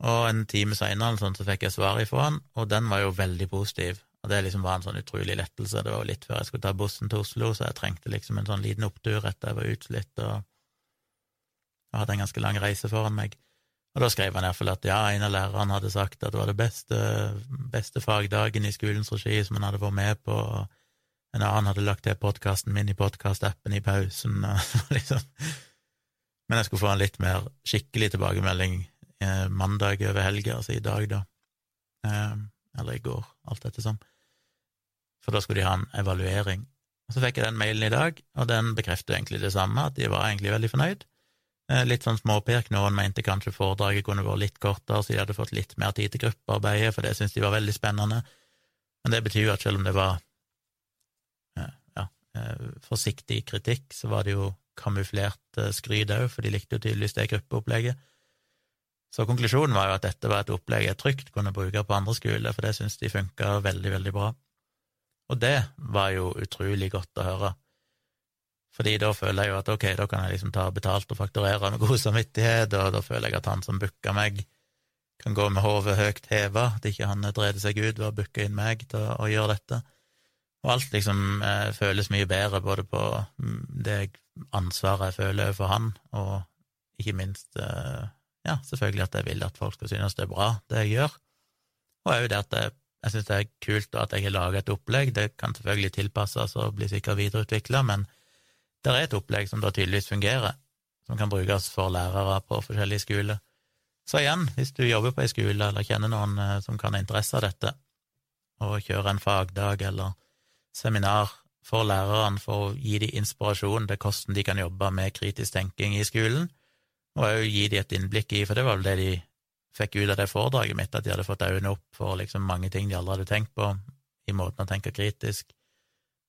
Og en time seinere så fikk jeg svar ifra han, og den var jo veldig positiv. Og det liksom var en sånn utrolig lettelse. Det var jo litt før jeg skulle ta bussen til Oslo, så jeg trengte liksom en sånn liten opptur etter jeg var utslitt og jeg hadde en ganske lang reise foran meg. Og da skrev han iallfall at ja, en av lærerne hadde sagt at det var det beste, beste fagdagen i skolens regi som han hadde vært med på, og en annen hadde lagt til podkasten min i podkastappen i pausen, og liksom Men jeg skulle få en litt mer skikkelig tilbakemelding eh, mandag over helga, altså i dag, da. Eh, eller i går, alt etter som. for da skulle de ha en evaluering. Og Så fikk jeg den mailen i dag, og den bekrefter egentlig det samme, at de var egentlig veldig fornøyd. Eh, litt sånn småpirk, noen mente kanskje foredraget kunne vært litt kortere, så de hadde fått litt mer tid til gruppearbeidet, for det syntes de var veldig spennende. Men det betyr jo at selv om det var eh, ja, eh, forsiktig kritikk, så var det jo kamuflert skryt òg, for de likte jo tydeligvis det gruppeopplegget. Så konklusjonen var jo at dette var et opplegg jeg trygt kunne bruke på andre skoler, for det syntes de funka veldig, veldig bra. Og det var jo utrolig godt å høre, fordi da føler jeg jo at ok, da kan jeg liksom ta betalt og fakturere med god samvittighet, og da føler jeg at han som booka meg, kan gå med hodet høyt heva, at ikke han dreder seg ut ved å booke inn meg til å, gjøre dette. Og alt liksom eh, føles mye bedre, både på mm, det ansvaret jeg føler overfor han, og ikke minst eh, ja, selvfølgelig at jeg vil at folk skal synes det er bra, det jeg gjør, og òg det at jeg, jeg synes det er kult at jeg har laget et opplegg, det kan selvfølgelig tilpasses og bli sikkert videreutvikla, men det er et opplegg som da tydeligvis fungerer, som kan brukes for lærere på forskjellige skoler. Så igjen, hvis du jobber på ei skole eller kjenner noen eh, som kan ha interesse av dette, og kjøre en fagdag eller seminar for lærerne for å gi dem inspirasjon til hvordan de kan jobbe med kritisk tenking i skolen, og òg gi dem et innblikk i, for det var vel det de fikk ut av det foredraget mitt, at de hadde fått øynene opp for liksom mange ting de aldri hadde tenkt på i måten å tenke kritisk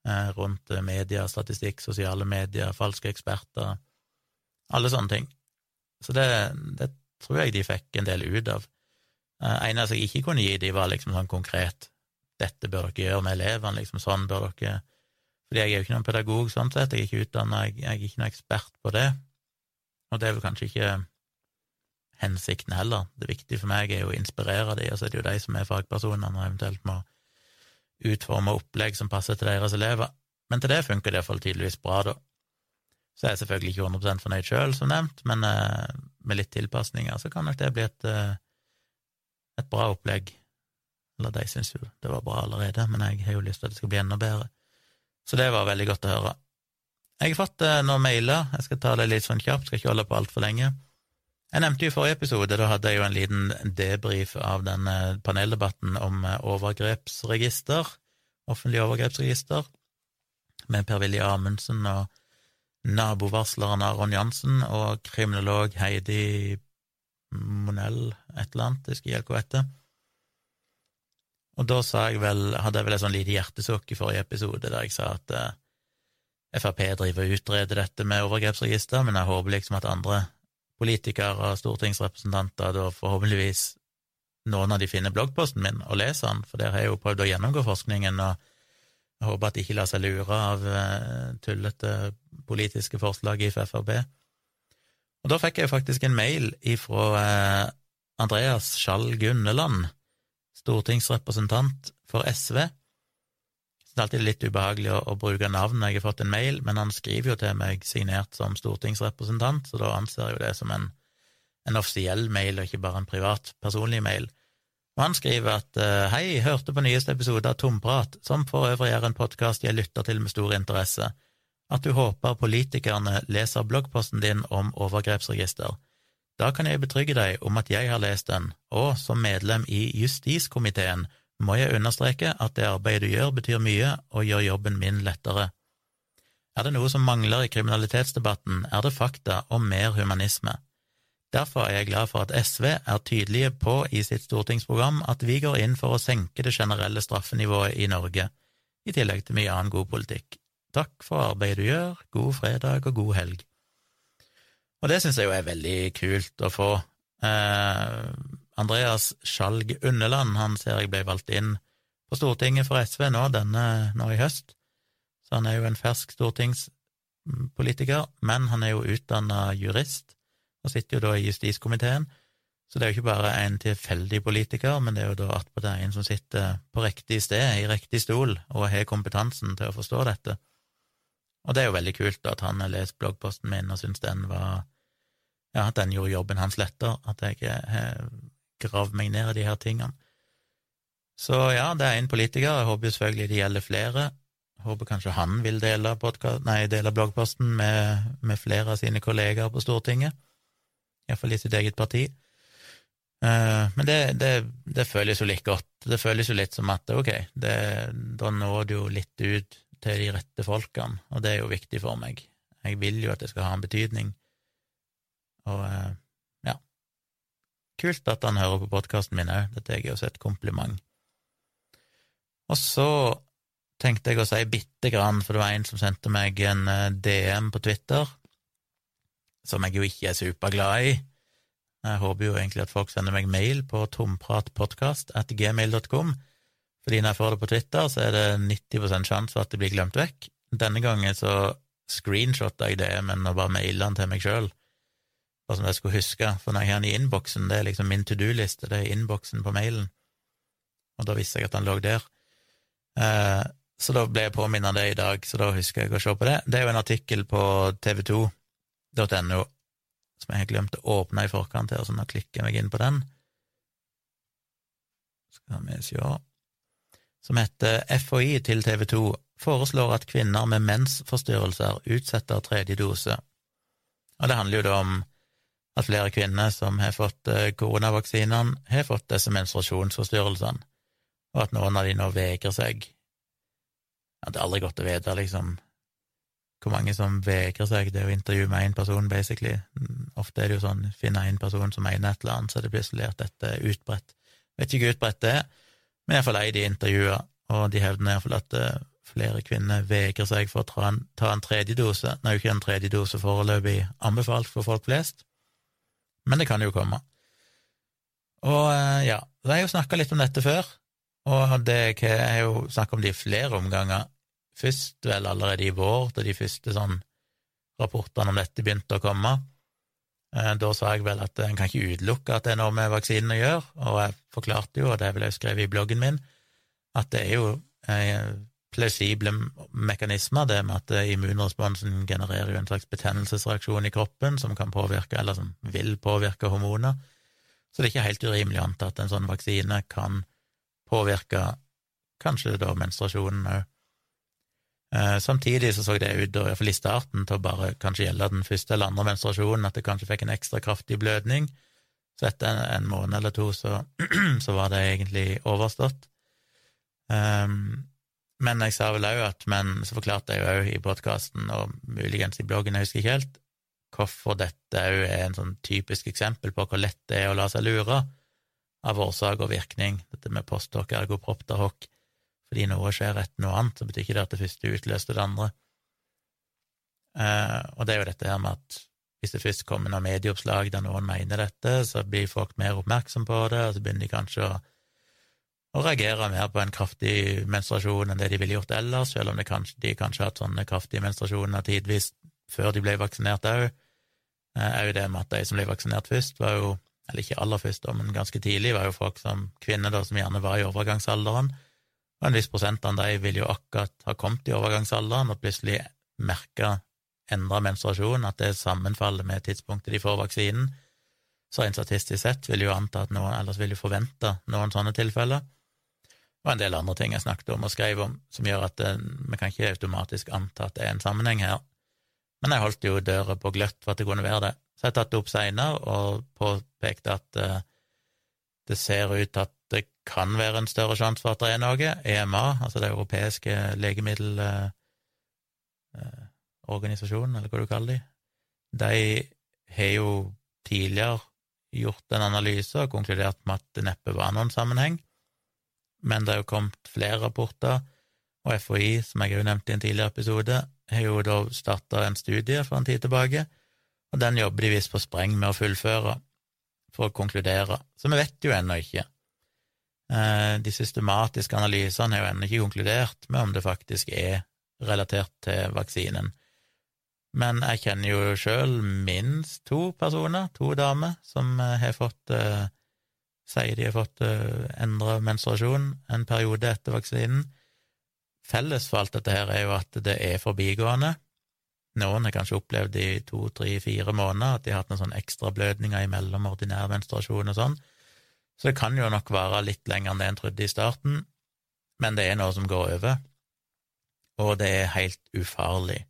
eh, rundt media, statistikk, sosiale medier, falske eksperter, alle sånne ting. Så det, det tror jeg de fikk en del ut av. Eh, eneste jeg ikke kunne gi dem, var liksom sånn konkret dette bør dere gjøre med elevene, liksom sånn bør dere Fordi jeg er jo ikke noen pedagog sånn sett, jeg er ikke utdanna, jeg, jeg er ikke noen ekspert på det. Og det er vel kanskje ikke hensikten heller. Det viktige for meg er jo å inspirere de, og så er det jo de som er fagpersonene, og eventuelt må utforme opplegg som passer til deres elever. Men til det funker det iallfall tydeligvis bra, da. Så jeg er selvfølgelig ikke 100 fornøyd sjøl, som nevnt, men eh, med litt tilpasninger så kan nok det bli et, eh, et bra opplegg. Eller de syns jo det var bra allerede, men jeg har jo lyst til at det skal bli enda bedre. Så det var veldig godt å høre. Jeg har fått eh, noen mailer, jeg skal ta det litt sånn kjapt, skal ikke holde på altfor lenge. Jeg nevnte jo i forrige episode, da hadde jeg jo en liten debrief av denne paneldebatten om eh, overgrepsregister, offentlig overgrepsregister, med Per-Willy Amundsen og nabovarsleren Aron Jansen og kriminolog Heidi Monell, et eller annet, jeg skal hjelpe henne etter. Og da jeg vel, hadde jeg vel et sånn lite hjertesukk i forrige episode der jeg sa at eh, Frp driver og utreder dette med overgrepsregister, men jeg håper liksom at andre politikere og stortingsrepresentanter da forhåpentligvis noen av de finner bloggposten min og leser den, for der har jeg jo prøvd å gjennomgå forskningen, og jeg håper at de ikke lar seg lure av uh, tullete politiske forslag i Frp. Og da fikk jeg jo faktisk en mail ifra uh, Andreas Skjall Gunneland, stortingsrepresentant for SV, det er alltid litt ubehagelig å, å, bruke navn når jeg har fått en mail, men han skriver jo til meg signert som stortingsrepresentant, så da anser jeg jo det som en, en offisiell mail, og ikke bare en privat, personlig mail. Og han skriver at eh, hei, hørte på nyeste episode av Tomprat, som for øvrig er en podkast jeg lytter til med stor interesse, at du håper politikerne leser bloggposten din om overgrepsregister. Da kan jeg betrygge deg om at jeg har lest den, og som medlem i justiskomiteen må jeg understreke at det arbeidet du gjør, betyr mye og gjør jobben min lettere. Er det noe som mangler i kriminalitetsdebatten, er det fakta og mer humanisme. Derfor er jeg glad for at SV er tydelige på i sitt stortingsprogram at vi går inn for å senke det generelle straffenivået i Norge, i tillegg til mye annen god politikk. Takk for arbeidet du gjør, god fredag og god helg. Og det synes jeg jo er veldig kult å få. Eh, Andreas Skjalg Unneland han ser jeg ble valgt inn på Stortinget for SV nå, denne, nå i høst, så han er jo en fersk stortingspolitiker, men han er jo utdanna jurist og sitter jo da i justiskomiteen, så det er jo ikke bare en tilfeldig politiker, men det er jo da attpåtil en som sitter på riktig sted, i riktig stol, og har kompetansen til å forstå dette. Og det er jo veldig kult at han har lest bloggposten min og syns den var ja, at den gjorde jobben hans lettere, at jeg har grave meg ned i de her tingene. Så ja, det er en politiker, jeg håper selvfølgelig det gjelder flere. Jeg håper kanskje han vil dele, podcast, nei, dele bloggposten med, med, flere av sine kollegaer på Stortinget, iallfall i sitt eget parti. Eh, men det, det, det, føles jo litt godt. Det føles jo litt som at ok, det, da når du jo litt ut til de rette folkene, og det er jo viktig for meg. Jeg vil jo at det skal ha en betydning. Og eh, ja, kult at han hører på podkasten min òg. Dette er jo også et kompliment. Og så tenkte jeg å si bitte grann, for det var en som sendte meg en eh, DM på Twitter, som jeg jo ikke er superglad i. Jeg håper jo egentlig at folk sender meg mail på tompratpodkast fordi når jeg får det på Twitter, så er det 90% sjanse for at det blir glemt vekk. Denne gangen så screenshotta jeg det, men å bare maile den til meg sjøl, bare som jeg skulle huske, for når jeg har den i innboksen, det er liksom min to do-liste, det er innboksen på mailen, og da visste jeg at den lå der. Eh, så da ble jeg påminnet det i dag, så da husker jeg å se på det. Det er jo en artikkel på tv2.no som jeg har glemt å åpne i forkant her, så nå klikker jeg meg inn på den. Skal vi se Som heter FHI til TV 2 foreslår at kvinner med mensforstyrrelser utsetter tredje dose. Og det handler jo da om at flere kvinner som har fått eh, koronavaksinene, har fått disse menstruasjonsforstyrrelsene, og at noen av de nå vegrer seg. Ja, det er aldri godt å vite, liksom, hvor mange som vegrer seg det å intervjue med én person, basically. Ofte er det jo sånn, finner én person som mener et eller annet, så er det plutselig at dette er utbredt. Vet ikke hvor utbredt det er, men iallfall ei de intervjua, og de hevder iallfall at eh, flere kvinner vegrer seg for å ta en, tredje dose. Nå er jo ikke en tredje dose foreløpig anbefalt for folk flest, men det kan jo komme. Og eh, ja, jeg har jo snakka litt om dette før, og det jeg har jo snakka om det i flere omganger først vel allerede i vår, da de første sånn rapportene om dette begynte å komme. Eh, da sa jeg vel at en kan ikke utelukke at det er noe med vaksinen å gjøre, og jeg forklarte jo, og det vil jeg skrevet i bloggen min, at det er jo eh, plausible mekanismer, det med at immunresponsen genererer jo en slags betennelsesreaksjon i kroppen som kan påvirke, eller som vil påvirke hormoner. Så det er ikke helt urimelig å anta at en sånn vaksine kan påvirke kanskje da menstruasjonen òg. Eh, samtidig så så det ut, i hvert fall i starten, til å bare kanskje gjelde den første eller andre menstruasjonen, at det kanskje fikk en ekstra kraftig blødning. Så etter en, en måned eller to så, så, var det egentlig overstått. Um, men jeg sa vel òg at Men så forklarte jeg jo òg i podkasten, og muligens i bloggen, jeg husker ikke helt, hvorfor dette òg er en sånn typisk eksempel på hvor lett det er å la seg lure av årsak og virkning, dette med post hoc ergo propter hoc fordi noe skjer etter noe annet, så betyr ikke det at det første utløste det andre. Eh, og det er jo dette her med at hvis det først kommer noen medieoppslag der noen mener dette, så blir folk mer oppmerksom på det, og så begynner de kanskje å, å reagere mer på en kraftig menstruasjon enn det de ville gjort ellers, selv om kanskje, de kanskje har hatt sånne kraftige menstruasjoner tidvis før de ble vaksinert òg. Jo det med at de som ble vaksinert først, var jo, eller ikke aller først, men ganske tidlig, var jo folk som kvinner da, som gjerne var i overgangsalderen, og en viss prosent av de vil jo akkurat ha kommet i overgangsalderen og plutselig merka endra menstruasjon, at det sammenfaller med tidspunktet de får vaksinen. Så en statistisk sett vil jo anta at noen, ellers vil jo forvente noen sånne tilfeller. Og en del andre ting jeg snakket om og skrev om, som gjør at det, vi kan ikke automatisk anta at det er en sammenheng her. Men jeg holdt jo døra på gløtt for at det kunne være det. Så jeg tatt det opp seinere og påpekte at uh, det ser ut til at det kan være en større sjanse for at det er noe. EMA, altså det europeiske legemiddelorganisasjonen, eller hva du kaller de, de har jo tidligere gjort en analyse og konkludert med at det neppe var noen sammenheng, men det er jo kommet flere rapporter, og FHI, som jeg har nevnte i en tidligere episode, har jo da starta en studie for en tid tilbake, og den jobber de visst på spreng med å fullføre for å konkludere, så vi vet jo ennå ikke Eh, de systematiske analysene har jo ennå ikke konkludert med om det faktisk er relatert til vaksinen. Men jeg kjenner jo sjøl minst to personer, to damer, som eh, har fått uh, sier de har fått uh, endra menstruasjon en periode etter vaksinen. Felles for alt dette her er jo at det er forbigående. Noen har kanskje opplevd i to, tre, fire måneder at de har hatt noen sånne ekstra blødninger imellom ordinær menstruasjon og sånn, så det kan jo nok vare litt lenger enn det en trodde i starten, men det er noe som går over, og det er helt ufarlig.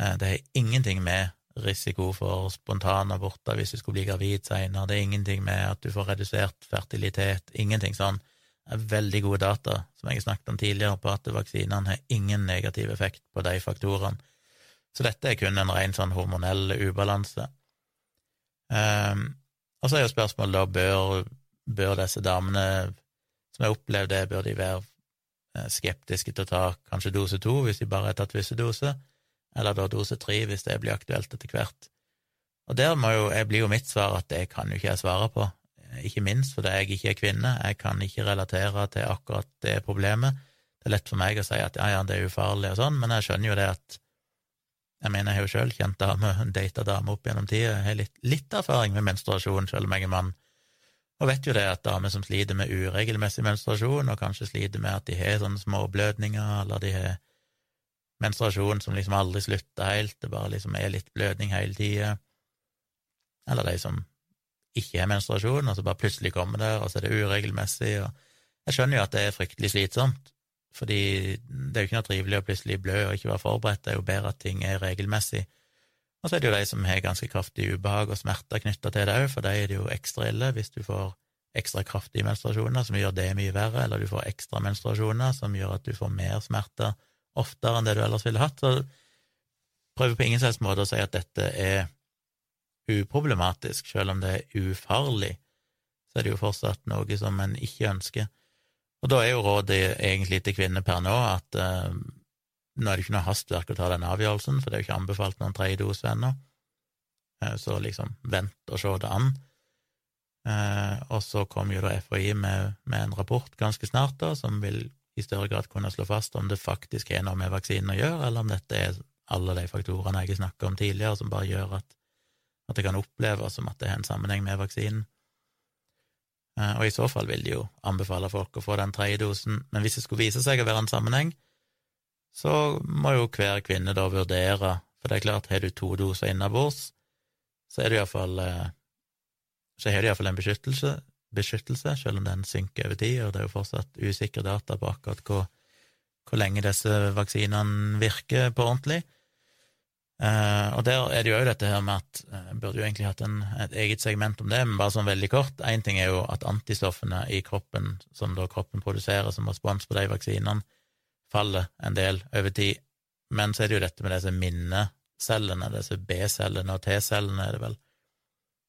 Eh, det har ingenting med risiko for spontanaborter hvis du skulle bli gravid seinere, det er ingenting med at du får redusert fertilitet, ingenting sånn. Det er veldig gode data, som jeg snakket om tidligere, på at vaksinene har ingen negativ effekt på de faktorene. Så dette er kun en ren sånn hormonell ubalanse. Um, og så er jo spørsmålet da, bør, bør disse damene som har opplevd det, bør de være eh, skeptiske til å ta kanskje dose to hvis de bare har tatt visse doser, eller da dose tre hvis det blir aktuelt etter hvert. Og der må jo, jeg blir jo mitt svar at det kan jo ikke jeg svare på, ikke minst fordi jeg ikke er kvinne, jeg kan ikke relatere til akkurat det problemet. Det er lett for meg å si at ja, ja, det er ufarlig og sånn, men jeg skjønner jo det at jeg mener, jeg har jo sjøl kjent dame, data dame opp gjennom tida, jeg har litt, litt, erfaring med menstruasjon, selv om jeg er mann, og vet jo det at damer som sliter med uregelmessig menstruasjon, og kanskje sliter med at de har sånne småblødninger, eller de har menstruasjon som liksom aldri slutter helt, det bare liksom er litt blødning hele tida, eller de som ikke har menstruasjon, og så bare plutselig kommer der, og så er det uregelmessig, og jeg skjønner jo at det er fryktelig slitsomt, fordi det er jo ikke noe trivelig å plutselig blø og ikke være forberedt, det er jo bedre at ting er regelmessig. Og så er det jo de som har ganske kraftig ubehag og smerter knytta til det òg, for de er det jo ekstra ille hvis du får ekstra kraftige menstruasjoner som gjør det mye verre, eller du får ekstra menstruasjoner som gjør at du får mer smerter oftere enn det du ellers ville hatt. Så prøver på ingen slags måte å si at dette er uproblematisk, selv om det er ufarlig, så er det jo fortsatt noe som en ikke ønsker. Og da er jo rådet egentlig til kvinner per nå at uh, nå er det ikke noe hastverk å ta den avgjørelsen, for det er jo ikke anbefalt noen tredje dose ennå, uh, så liksom vent og se det an. Uh, og så kommer jo da FHI med, med, en rapport ganske snart, da, som vil i større grad kunne slå fast om det faktisk har noe med vaksinen å gjøre, eller om dette er alle de faktorene jeg har snakket om tidligere, som bare gjør at, at det kan oppleves som at det har en sammenheng med vaksinen. Eh, og i så fall vil de jo anbefale folk å få den tredje dosen, men hvis det skulle vise seg å være en sammenheng, så må jo hver kvinne da vurdere, for det er klart, har du to doser innabords, så er det iallfall eh, så har du iallfall en beskyttelse, beskyttelse, selv om den synker over tid, og det er jo fortsatt usikre data på akkurat hvor, hvor lenge disse vaksinene virker på ordentlig. Uh, og der er det jo dette her med at uh, burde jo egentlig hatt en, et eget segment om det, men bare sånn veldig kort. Én ting er jo at antistoffene i kroppen, som da kroppen produserer som respons på de vaksinene, faller en del over tid. Men så er det jo dette med disse minnecellene, disse B-cellene og T-cellene, er det vel,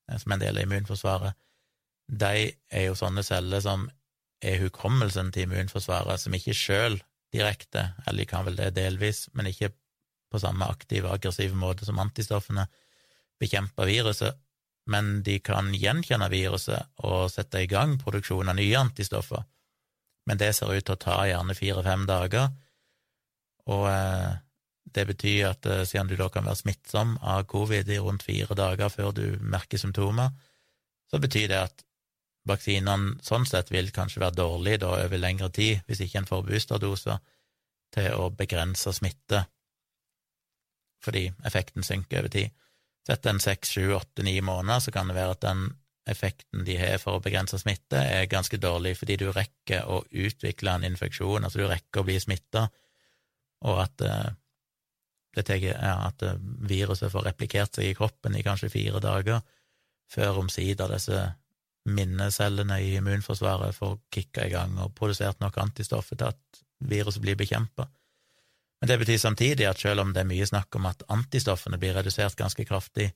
eh, som er en del av immunforsvaret. De er jo sånne celler som er hukommelsen til immunforsvaret, som ikke sjøl direkte, eller de kan vel det delvis, men ikke på samme aktive og aggressive måte som antistoffene bekjemper viruset, men de kan gjenkjenne viruset og sette i gang produksjon av nye antistoffer. Men det ser ut til å ta gjerne fire-fem dager, og eh, det betyr at eh, siden du da kan være smittsom av covid i rundt fire dager før du merker symptomer, så betyr det at vaksinene sånn sett vil kanskje være dårlige da over lengre tid, hvis ikke en får boosterdoser, til å begrense smitte fordi effekten synker over tid. Setter etter en seks, sju, åtte, ni måneder så kan det være at den effekten de har for å begrense smitte, er ganske dårlig, fordi du rekker å utvikle en infeksjon, altså du rekker å bli smitta, og at, eh, tar, ja, at eh, viruset får replikert seg i kroppen i kanskje fire dager, før omsider disse minnecellene i immunforsvaret får kicka i gang og produsert nok antistoffer til at viruset blir bekjempa. Men det betyr samtidig at selv om det er mye snakk om at antistoffene blir redusert ganske kraftig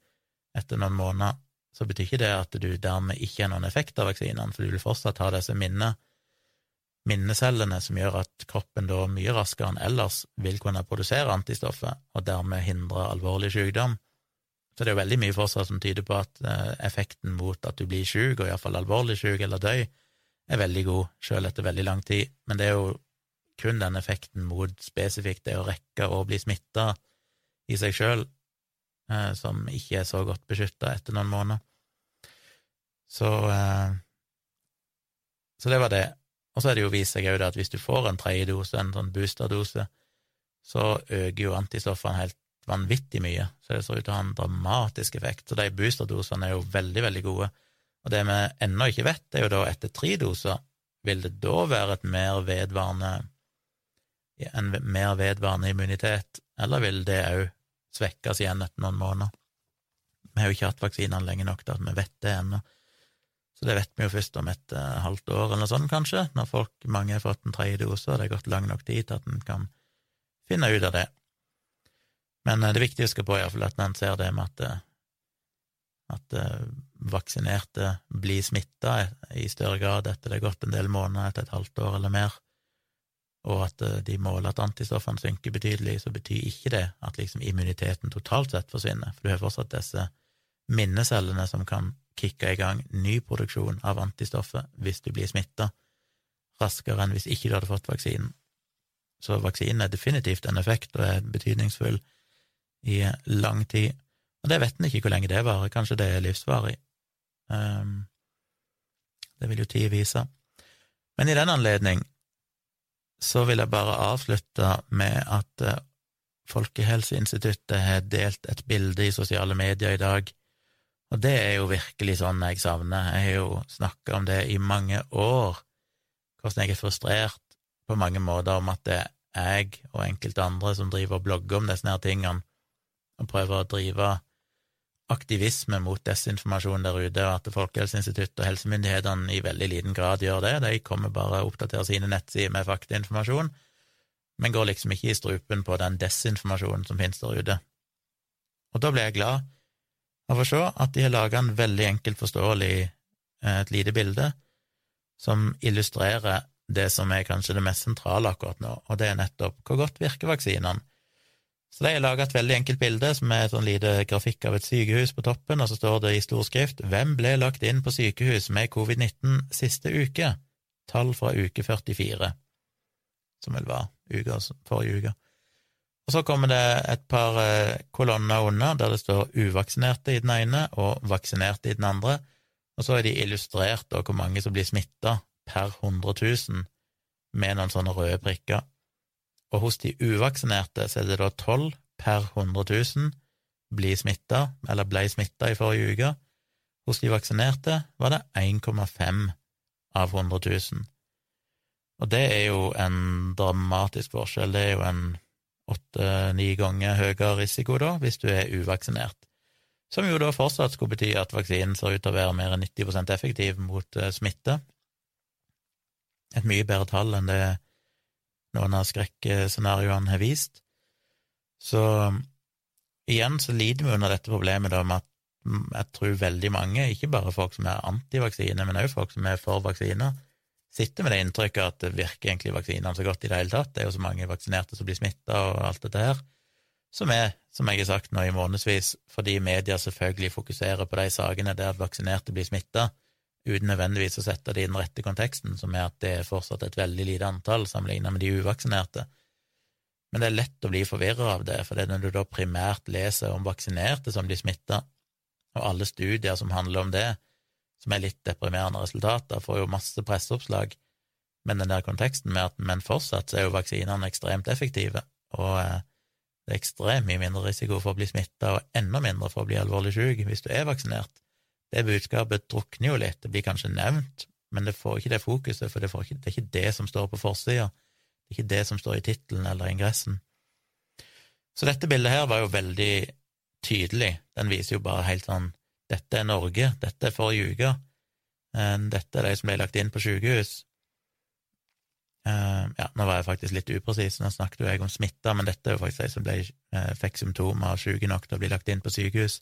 etter noen måneder, så betyr ikke det at du dermed ikke har noen effekt av vaksinene, for du vil fortsatt ha disse minne, minnecellene som gjør at kroppen da mye raskere enn ellers vil kunne produsere antistoffer, og dermed hindre alvorlig sykdom. Så det er jo veldig mye fortsatt som tyder på at eh, effekten mot at du blir syk, og iallfall alvorlig syk eller døy, er veldig god, selv etter veldig lang tid. Men det er jo kun den effekten mot spesifikt det å rekke å bli smitta i seg sjøl, eh, som ikke er så godt beskytta etter noen måneder. Så eh, Så det var det. Og så er det jo vist seg òg at hvis du får en tredje dose, en sånn boosterdose, så øker jo antistoffene helt vanvittig mye, så det ser ut til å ha en dramatisk effekt. Så de boosterdosene er jo veldig, veldig gode. Og det vi ennå ikke vet, er jo da etter tre doser, vil det da være et mer vedvarende en mer vedvarende immunitet, eller vil det òg svekkes igjen etter noen måneder? Vi har jo ikke hatt vaksinene lenge nok til at vi vet det ennå. Så det vet vi jo først om et uh, halvt år eller sånt, kanskje, når folk, mange har fått en tredje dose, og det har gått lang nok tid til at en kan finne ut av det. Men uh, det viktige å huske på, iallfall, at når en ser det med at, uh, vaksinerte blir smitta i større grad etter det har gått en del måneder, etter et halvt år eller mer, og at de måler at antistoffene synker betydelig, så betyr ikke det at liksom immuniteten totalt sett forsvinner, for du har fortsatt disse minnecellene som kan kicke i gang ny produksjon av antistoffer hvis du blir smitta, raskere enn hvis ikke du hadde fått vaksinen. Så vaksinen er definitivt en effekt og er betydningsfull i lang tid, og det vet en ikke hvor lenge det varer, kanskje det er livsvarig. Um, det vil jo tid vise. Men i den anledning så vil jeg bare avslutte med at eh, Folkehelseinstituttet har delt et bilde i sosiale medier i dag og det er jo virkelig sånn jeg savner. Jeg har jo snakka om det i mange år, hvordan jeg er frustrert på mange måter om at det er jeg og enkelte andre som driver og blogger om disse her tingene, og prøver å drive aktivisme mot desinformasjon der ute, og at Folkehelseinstituttet og helsemyndighetene i veldig liten grad gjør det. De kommer bare og oppdaterer sine nettsider med faktainformasjon, men går liksom ikke i strupen på den desinformasjonen som finnes der ute. Og da blir jeg glad av å se at de har laga en veldig enkelt forståelig eh, et lite bilde som illustrerer det som er kanskje det mest sentrale akkurat nå, og det er nettopp hvor godt virker vaksinene. Så de har laga et veldig enkelt bilde som er sånn lite grafikk av et sykehus på toppen, og så står det i storskrift Hvem ble lagt inn på sykehus med covid-19 siste uke? Tall fra uke 44, som vel var uka, forrige uke. Og så kommer det et par eh, kolonner under der det står uvaksinerte i den ene og vaksinerte i den andre, og så er de illustrert da hvor mange som blir smitta per 100 000 med noen sånne røde prikker. Og hos de uvaksinerte så er det da 12 per 100 000 blir smitta, eller ble smitta i forrige uke. Hos de vaksinerte var det 1,5 av 100 000. Og det er jo en dramatisk forskjell, det er jo en åtte-ni ganger høyere risiko da, hvis du er uvaksinert. Som jo da fortsatt skulle bety at vaksinen ser ut til å være mer enn 90% effektiv mot uh, smitte. Et mye bedre tall enn det noen av skrekkscenarioene har vist. Så igjen så lider vi under dette problemet da med at mm, jeg tror veldig mange, ikke bare folk som er antivaksine, men også folk som er for vaksiner, sitter med det inntrykket at det virker egentlig vaksinene så godt i det hele tatt. Det er jo så mange vaksinerte som blir smitta og alt dette her. Som er, som jeg har sagt nå i månedsvis, fordi media selvfølgelig fokuserer på de sakene der vaksinerte blir smitta, uten nødvendigvis å sette det i den rette konteksten, som er at det er fortsatt et veldig lite antall sammenlignet med de uvaksinerte. Men det er lett å bli forvirra av det, for det er når du da primært leser om vaksinerte som blir smitta, og alle studier som handler om det, som er litt deprimerende resultater, får jo masse presseoppslag, men den der konteksten med at men fortsatt så er jo vaksinene ekstremt effektive, og eh, det er ekstremt mye mindre risiko for å bli smitta, og enda mindre for å bli alvorlig syk hvis du er vaksinert. Det budskapet drukner jo litt, det blir kanskje nevnt, men det får ikke det fokuset, for det, ikke, det er ikke det som står på forsida, det er ikke det som står i tittelen eller ingressen. Så dette bildet her var jo veldig tydelig, den viser jo bare helt sånn dette er Norge, dette er forrige uke, ljuge. dette er de som ble lagt inn på sykehus. Eh, ja, nå var jeg faktisk litt upresis, nå snakket jo jeg om smitta, men dette er jo faktisk de som ble, eh, fikk symptomer og syke nok til å bli lagt inn på sykehus.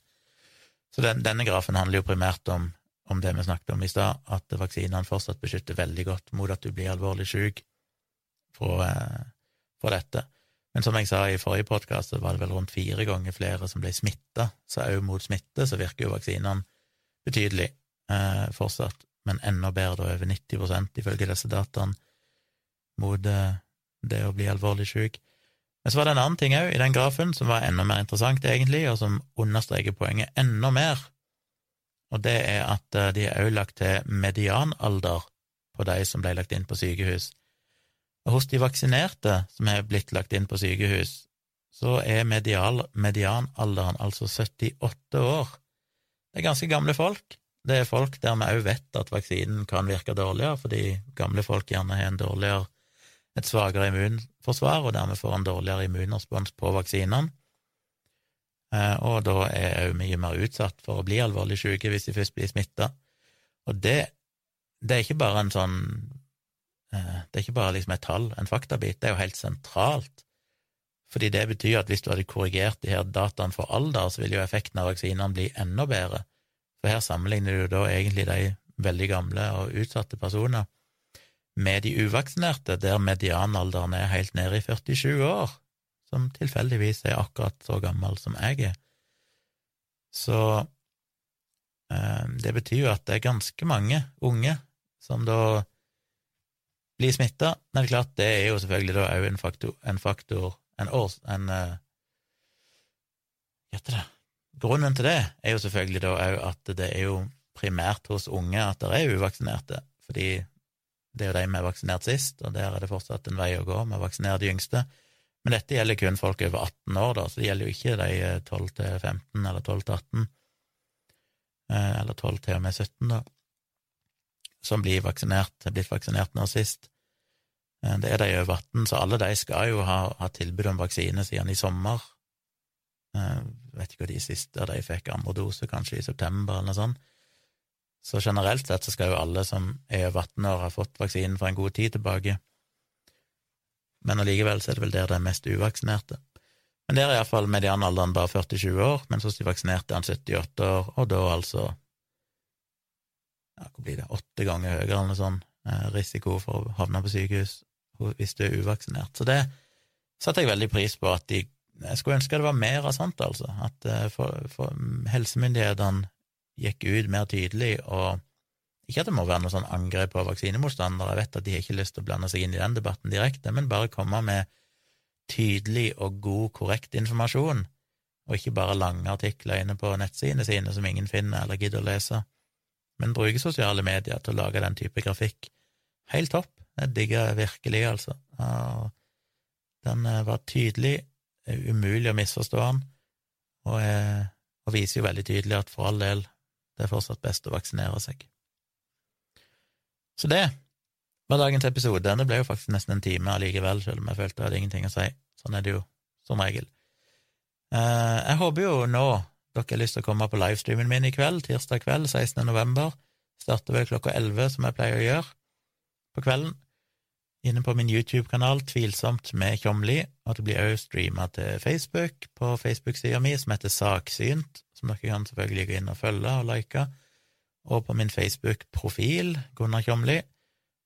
Så den, denne grafen handler jo primært om, om det vi snakket om i stad, at vaksinene fortsatt beskytter veldig godt mot at du blir alvorlig syk fra, fra dette. Men som jeg sa i forrige podkast, var det vel rundt fire ganger flere som ble smitta, så òg mot smitte så virker jo vaksinene betydelig eh, fortsatt, men enda bedre, da over 90% ifølge disse dataene, mot eh, det å bli alvorlig syk. Men så var det en annen ting òg i den grafen som var enda mer interessant, egentlig, og som understreker poenget enda mer, og det er at eh, de har òg lagt til medianalder på de som ble lagt inn på sykehus. Og hos de vaksinerte som er blitt lagt inn på sykehus, så er medial, medianalderen altså 78 år. Det er ganske gamle folk. Det er folk der vi òg vet at vaksinen kan virke dårligere, fordi gamle folk gjerne har en dårligere, et svakere immunforsvar, og dermed får en dårligere immunrespons på vaksinene. eh, og da er òg mye mer utsatt for å bli alvorlig syke hvis de først blir smitta. Og det, det er ikke bare en sånn eh, Det er ikke bare liksom et tall, en faktabit, det er jo helt sentralt. Fordi det betyr at hvis du hadde korrigert de her dataene for alder, så ville jo effekten av vaksinene bli enda bedre. For her sammenligner du da egentlig de veldig gamle og utsatte personer med de uvaksinerte, der medianalderen er helt nede i 47 år, som tilfeldigvis er akkurat så gammel som jeg er. Så eh, det betyr jo at det er ganske mange unge som da blir smitta. Men det er klart, det er jo selvfølgelig da òg en faktor, en, faktor, en års... En uh, det? Grunnen til det er jo selvfølgelig da òg at det er jo primært hos unge at det er uvaksinerte, fordi det er jo de vi har vaksinert sist, og der er det fortsatt en vei å gå med å vaksinere de yngste. Men dette gjelder kun folk over 18 år, da, så det gjelder jo ikke de 12 eh, til 15 eller 12 til 18, eh, eller 12 til og med 17, da, som blir vaksinert, er blitt vaksinert nå sist. Eh, det er de over 18, så alle de skal jo ha, ha tilbud om vaksine siden i sommer. Jeg vet ikke hva de siste de fikk andre dose, kanskje i september eller noe sånt. Så generelt sett så skal jo alle som er over 18 år, ha fått vaksinen for en god tid tilbake. Men allikevel så er det vel der det er mest uvaksinerte. Men der er iallfall medianalderen bare 47 år, mens hos de vaksinerte er han 78 år, og da altså ja, Hvor blir det? Åtte ganger høyere eller noe sånt eh, risiko for å havne på sykehus hvis du er uvaksinert. Så det satte jeg veldig pris på at de Jeg skulle ønske det var mer av sånt, altså. At eh, for, for helsemyndighetene gikk ut mer tydelig, og ikke at det må være noe sånn angrep på vaksinemotstandere, jeg vet at de har ikke lyst til å blande seg inn i den debatten direkte, men bare komme med tydelig og god, korrekt informasjon, og ikke bare lange artikler inne på nettsidene sine som ingen finner eller gidder å lese, men bruke sosiale medier til å lage den type grafikk. Helt topp, jeg digger virkelig, altså. Den eh, var tydelig, umulig å misforstå den, og, og viser jo veldig tydelig at for all del det er fortsatt best å vaksinere seg. Så det var dagens episode. Det ble jo faktisk nesten en time allikevel, selv om jeg følte jeg hadde ingenting å si. Sånn er det jo som regel. Eh, jeg håper jo nå dere har lyst til å komme på livestreamen min i kveld, tirsdag kveld, 16. november. Starter vel klokka 11, som jeg pleier å gjøre på kvelden. Inne på min YouTube-kanal Tvilsomt med Tjomli, og det blir også streama til Facebook på Facebook-sida mi, som heter Saksynt, som dere kan selvfølgelig gå inn og følge og like, og på min Facebook-profil, Gunnar Kjomli.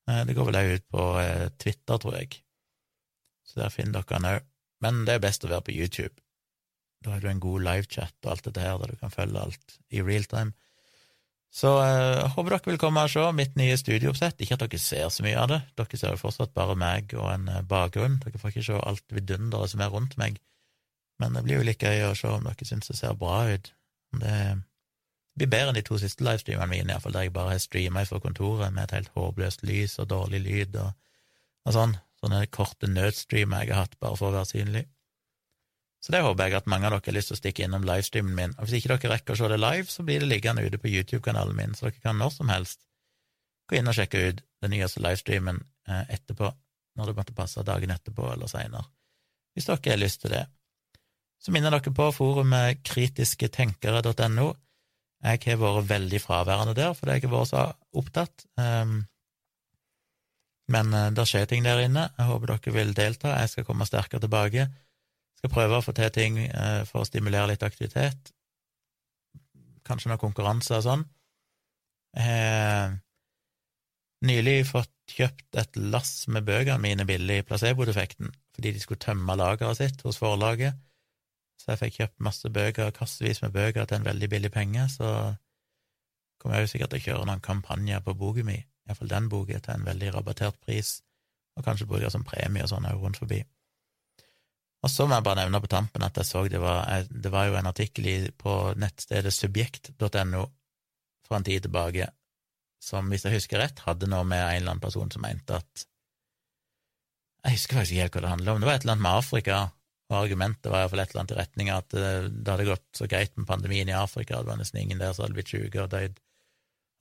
Eh, det går vel òg ut på eh, Twitter, tror jeg, så der finner dere han òg. Men det er best å være på YouTube. Da har du en god livechat og alt dette her, der du kan følge alt i real time. Så jeg uh, håper dere vil komme og se mitt nye studiooppsett. Ikke at dere ser så mye av det, dere ser jo fortsatt bare meg og en bakgrunn. Dere får ikke se alt vidunderet som er rundt meg, men det blir jo like gøy å se om dere syns det ser bra ut. Det blir bedre enn de to siste livestreamene mine, iallfall der jeg bare har streama fra kontoret med et helt håpløst lys og dårlig lyd og, og sånn. Sånne korte nødstreamer jeg har hatt bare for å være synlig. Så det håper jeg at mange av dere har lyst til å stikke innom livestreamen min. Og hvis ikke dere rekker å se det live, så blir det liggende ute på YouTube-kanalen min, så dere kan når som helst gå inn og sjekke ut den nyeste livestreamen eh, etterpå, når det måtte passe dagen etterpå eller seinere, hvis dere har lyst til det. Så minner dere på forumet kritisketenkere.no. Jeg har vært veldig fraværende der fordi jeg har vært så opptatt. Um, men uh, det skjer ting der inne. Jeg håper dere vil delta. Jeg skal komme sterkere tilbake. Skal prøve å få til ting uh, for å stimulere litt aktivitet. Kanskje noen konkurranse og sånn. Har nylig fått kjøpt et lass med bøkene mine billig i placebo-defekten, fordi de skulle tømme lageret sitt hos forlaget. Så jeg fikk kjøpt masse bøker, kassevis med bøker til en veldig billig penge, så kommer jeg jo sikkert til å kjøre noen kampanjer på boka mi, iallfall den boka, til en veldig rabattert pris, og kanskje bruke som premie og sånn òg rundt forbi. Og så må jeg bare nevne på tampen at jeg så det var, det var jo en artikkel på nettstedet subjekt.no for en tid tilbake som, hvis jeg husker rett, hadde noe med en eller annen person som mente at Jeg husker faktisk ikke helt hva det handlet om, det var et eller annet med Afrika, og argumentet var iallfall et eller annet i retning av at eh, det hadde gått så greit med pandemien i Afrika, det var nesten ingen der som hadde blitt syke og dødd,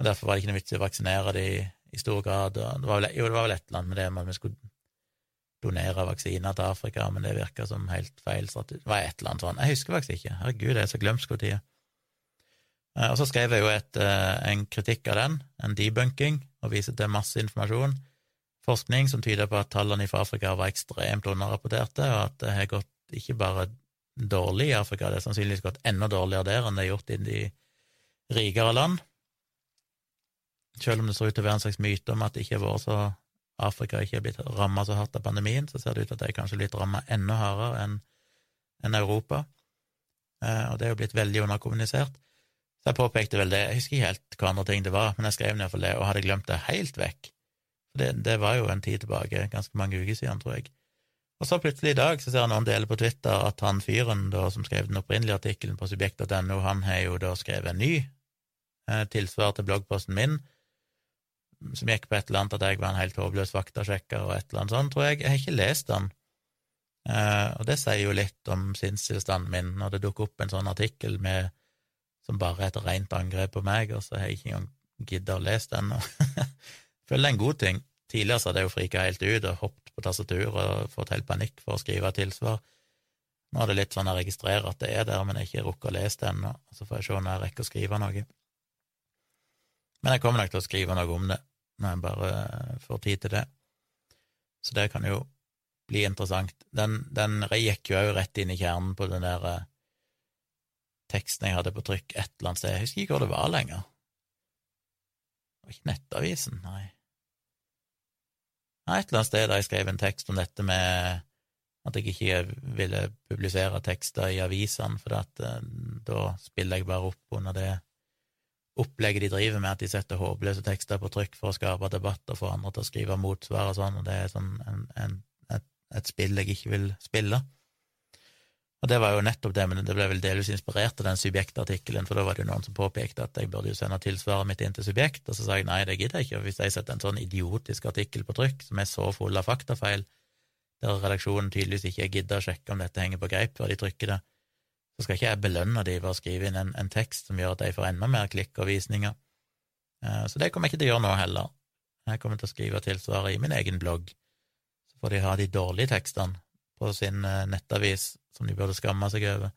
og derfor var det ikke noe vits i å vaksinere de i stor grad, det vel, jo, det var vel et eller annet med det med at vi skulle donere vaksiner til Afrika, men det virka som helt feil strategi. Det var et eller annet sånt. Jeg husker faktisk ikke. Herregud, det er så glemsk hvor tid. Eh, og så skrev jeg jo et, eh, en kritikk av den, en debunking, og viser til masse informasjon, forskning som tyder på at tallene fra Afrika var ekstremt underrapporterte, og at det har gått ikke bare dårlig i Afrika, det er sannsynligvis gått enda dårligere der enn det er gjort i de rikere land. Selv om det ser ut til å være en slags myte om at det ikke har så Afrika ikke er blitt ramma så hardt av pandemien, så ser det ut til at de kanskje er blitt ramma enda hardere enn enn Europa, eh, og det er jo blitt veldig underkommunisert. Så jeg påpekte vel det, jeg husker ikke helt hva andre ting det var, men jeg skrev iallfall det, og hadde glemt det helt vekk. Det, det, var jo en tid tilbake, ganske mange uker siden, tror jeg. Og så plutselig i dag så ser jeg noen deler på Twitter at han fyren da, som skrev den opprinnelige artikkelen på subjekt.no, han har jo da skrevet en ny eh, tilsvar til bloggposten min, som gikk på et eller annet at jeg var en helt håpløs faktasjekker og et eller annet sånt, tror jeg. Jeg har ikke lest den, Eh, og det sier jo litt om sinnstilstanden min når det dukker opp en sånn artikkel med, som bare er et rent angrep på meg, og så har jeg ikke engang gidda å lese den. Føler det er en god ting. Tidligere så hadde jeg jo frika helt ut og hoppet på tastatur og fått helt panikk for å skrive tilsvar. Nå er det litt sånn jeg registrerer at det er der, men jeg ikke rukket å lese det ennå, så får jeg se når jeg rekker å skrive noe. Men jeg kommer nok til å skrive noe om det når jeg bare får tid til det. Så det kan jo bli interessant. Den, den gikk jo òg rett inn i kjernen på den der eh, teksten jeg hadde på trykk et eller annet sted. Jeg husker ikke hvor det var lenger. Det var ikke Nettavisen, nei. Et eller annet sted der jeg skrev en tekst om dette med at jeg ikke ville publisere tekster i avisene, for at, eh, da spiller jeg bare opp under det opplegget de driver med, at de setter håpløse tekster på trykk for å skape debatt og få andre til å skrive motsvar og sånn, og det er sånn en, en, et, et, spill jeg ikke vil spille. Og det var jo nettopp det, men det ble vel delvis inspirert av den subjektartikkelen, for da var det jo noen som påpekte at jeg burde jo sende tilsvaret mitt inn til subjekt, og så sa jeg nei, det gidder jeg ikke, og hvis jeg setter en sånn idiotisk artikkel på trykk som er så full av faktafeil, der redaksjonen tydeligvis ikke gidder å sjekke om dette henger på greip før de trykker det, så skal ikke jeg belønne de ved å skrive inn en, en, tekst som gjør at de får enda mer klikk og visninger. Uh, så det kommer jeg ikke til å gjøre nå heller. Jeg kommer til å skrive tilsvaret i min egen blogg. Så får de ha de dårlige tekstene på sin uh, nettavis, som de burde skamme seg over,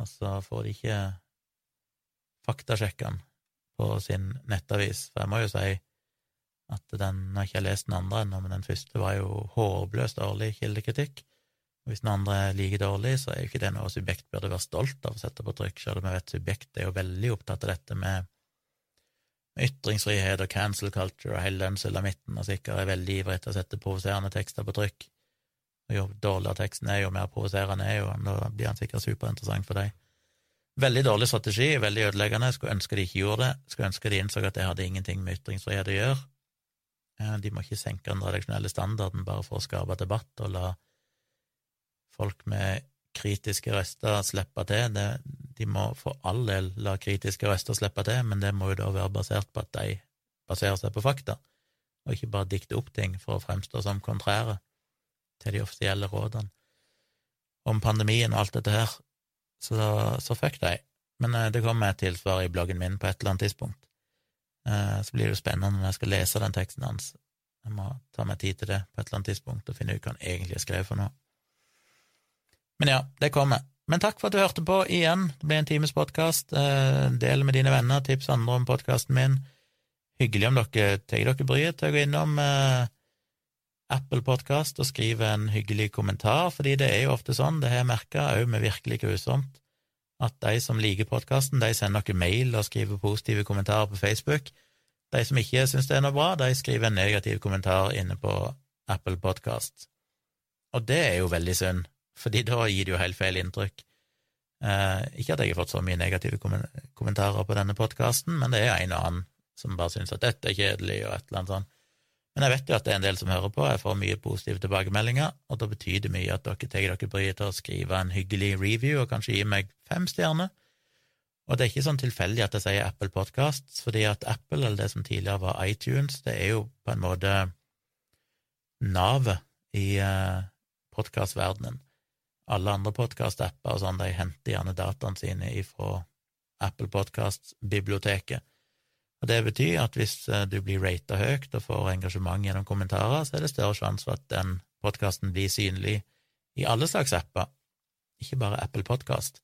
og så får de ikke faktasjekkene på sin nettavis, for jeg må jo si at den har ikke lest den andre ennå, men den første var jo håpløst dårlig kildekritikk. Og hvis den andre er like dårlig, så er jo ikke det noe subjekt burde være stolt av å sette på trykk, selv om jeg vet subjekt er jo veldig opptatt av dette med ytringsfrihet og cancel culture og hele den sulamitten, og sikkert er veldig ivrig etter å sette provoserende tekster på trykk. Jo dårligere teksten er, jo mer provoserende er jo, da blir han sikkert superinteressant for deg. Veldig dårlig strategi, veldig ødeleggende. Skulle ønske de ikke gjorde det. Skulle ønske de innså at det hadde ingenting med ytringsfrihet å gjøre. De må ikke senke den redaksjonelle standarden bare for å skape debatt og la folk med kritiske røster slippe til. De må for all del la kritiske røster slippe til, men det må jo da være basert på at de baserer seg på fakta, og ikke bare dikte opp ting for å fremstå som kontrære til de offisielle rådene. Om pandemien og alt dette her, så, så fuck deg. Men eh, det kommer et tilsvar i bloggen min på et eller annet tidspunkt. Eh, så blir det spennende når jeg skal lese den teksten hans. Jeg må ta meg tid til det på et eller annet tidspunkt og finne ut hva han egentlig har skrevet for noe. Men ja, det kommer. Men takk for at du hørte på igjen. Det ble en times podkast. Eh, del med dine venner, tips andre om podkasten min. Hyggelig om dere tar dere bryet til å gå innom eh, Apple Podkast og skrive en hyggelig kommentar, fordi det er jo ofte sånn, det har jeg merka òg med Virkelig grusomt, at de som liker podkasten, de sender noen mail og skriver positive kommentarer på Facebook. De som ikke syns det er noe bra, de skriver en negativ kommentar inne på Apple Podkast. Og det er jo veldig synd, fordi da gir det jo helt feil inntrykk. Eh, ikke at jeg har fått så mye negative kommentarer på denne podkasten, men det er en og annen som bare syns at dette er kjedelig, og et eller annet sånt. Men jeg vet jo at det er en del som hører på, jeg får mye positive tilbakemeldinger, og da betyr det mye at dere tar dere bryet til å skrive en hyggelig review og kanskje gi meg fem stjerner. Og det er ikke sånn tilfeldig at jeg sier Apple Podcasts, fordi at Apple, eller det som tidligere var iTunes, det er jo på en måte navet i uh, podkastverdenen alle andre podkast-apper og sånn, de henter gjerne dataene sine ifra Apple Podkast-biblioteket. Og Det betyr at hvis eh, du blir rata høyt og får engasjement gjennom kommentarer, så er det større sjanse for at den podkasten blir synlig i alle slags apper, ikke bare Apple Podkast.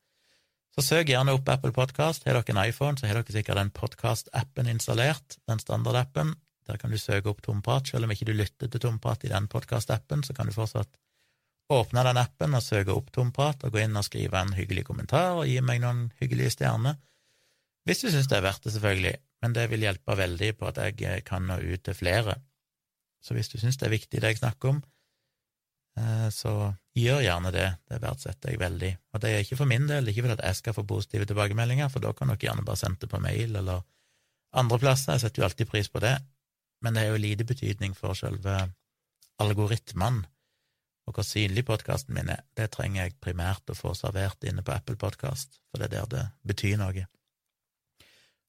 Så søk gjerne opp Apple Podkast. Har dere en iPhone, så har dere sikkert den podkast-appen installert, den standardappen. Der kan du søke opp Tomprat. Selv om ikke du lytter til Tomprat i den podkast-appen, så kan du fortsatt åpne den appen og søke opp Tomprat, og gå inn og skrive en hyggelig kommentar og gi meg noen hyggelige stjerner. Hvis du syns det er verdt det, selvfølgelig, men det vil hjelpe veldig på at jeg kan nå ut til flere. Så hvis du syns det er viktig det jeg snakker om, eh, så gjør gjerne det. Det verdsetter jeg veldig. Og det er ikke for min del, ikke fordi jeg skal få positive tilbakemeldinger, for da kan dere gjerne bare sende det på mail eller andre plasser. Jeg setter jo alltid pris på det, men det er jo lite betydning for selve algoritmene og hvor synlig podkasten min er, det trenger jeg primært å få servert inne på Apple Podkast, for det er der det betyr noe.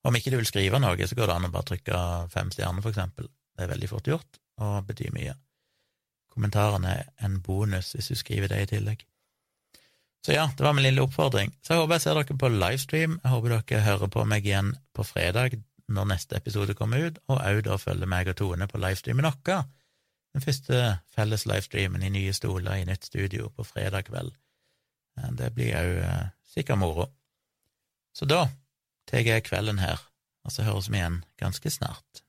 Om ikke du vil skrive noe, så går det an å bare trykke fem stjerner, for eksempel. Det er veldig fort gjort, og betyr mye. Kommentarene er en bonus hvis du skriver det i tillegg. Så ja, det var min lille oppfordring. Så jeg håper jeg ser dere på livestream. Jeg håper dere hører på meg igjen på fredag når neste episode kommer ut, og òg da følger meg og Tone på livestreamen vår den første felles livestreamen i nye stoler i nytt studio på fredag kveld. Det blir òg eh, sikkert moro. Så da tar jeg kvelden her, og så høres vi igjen ganske snart.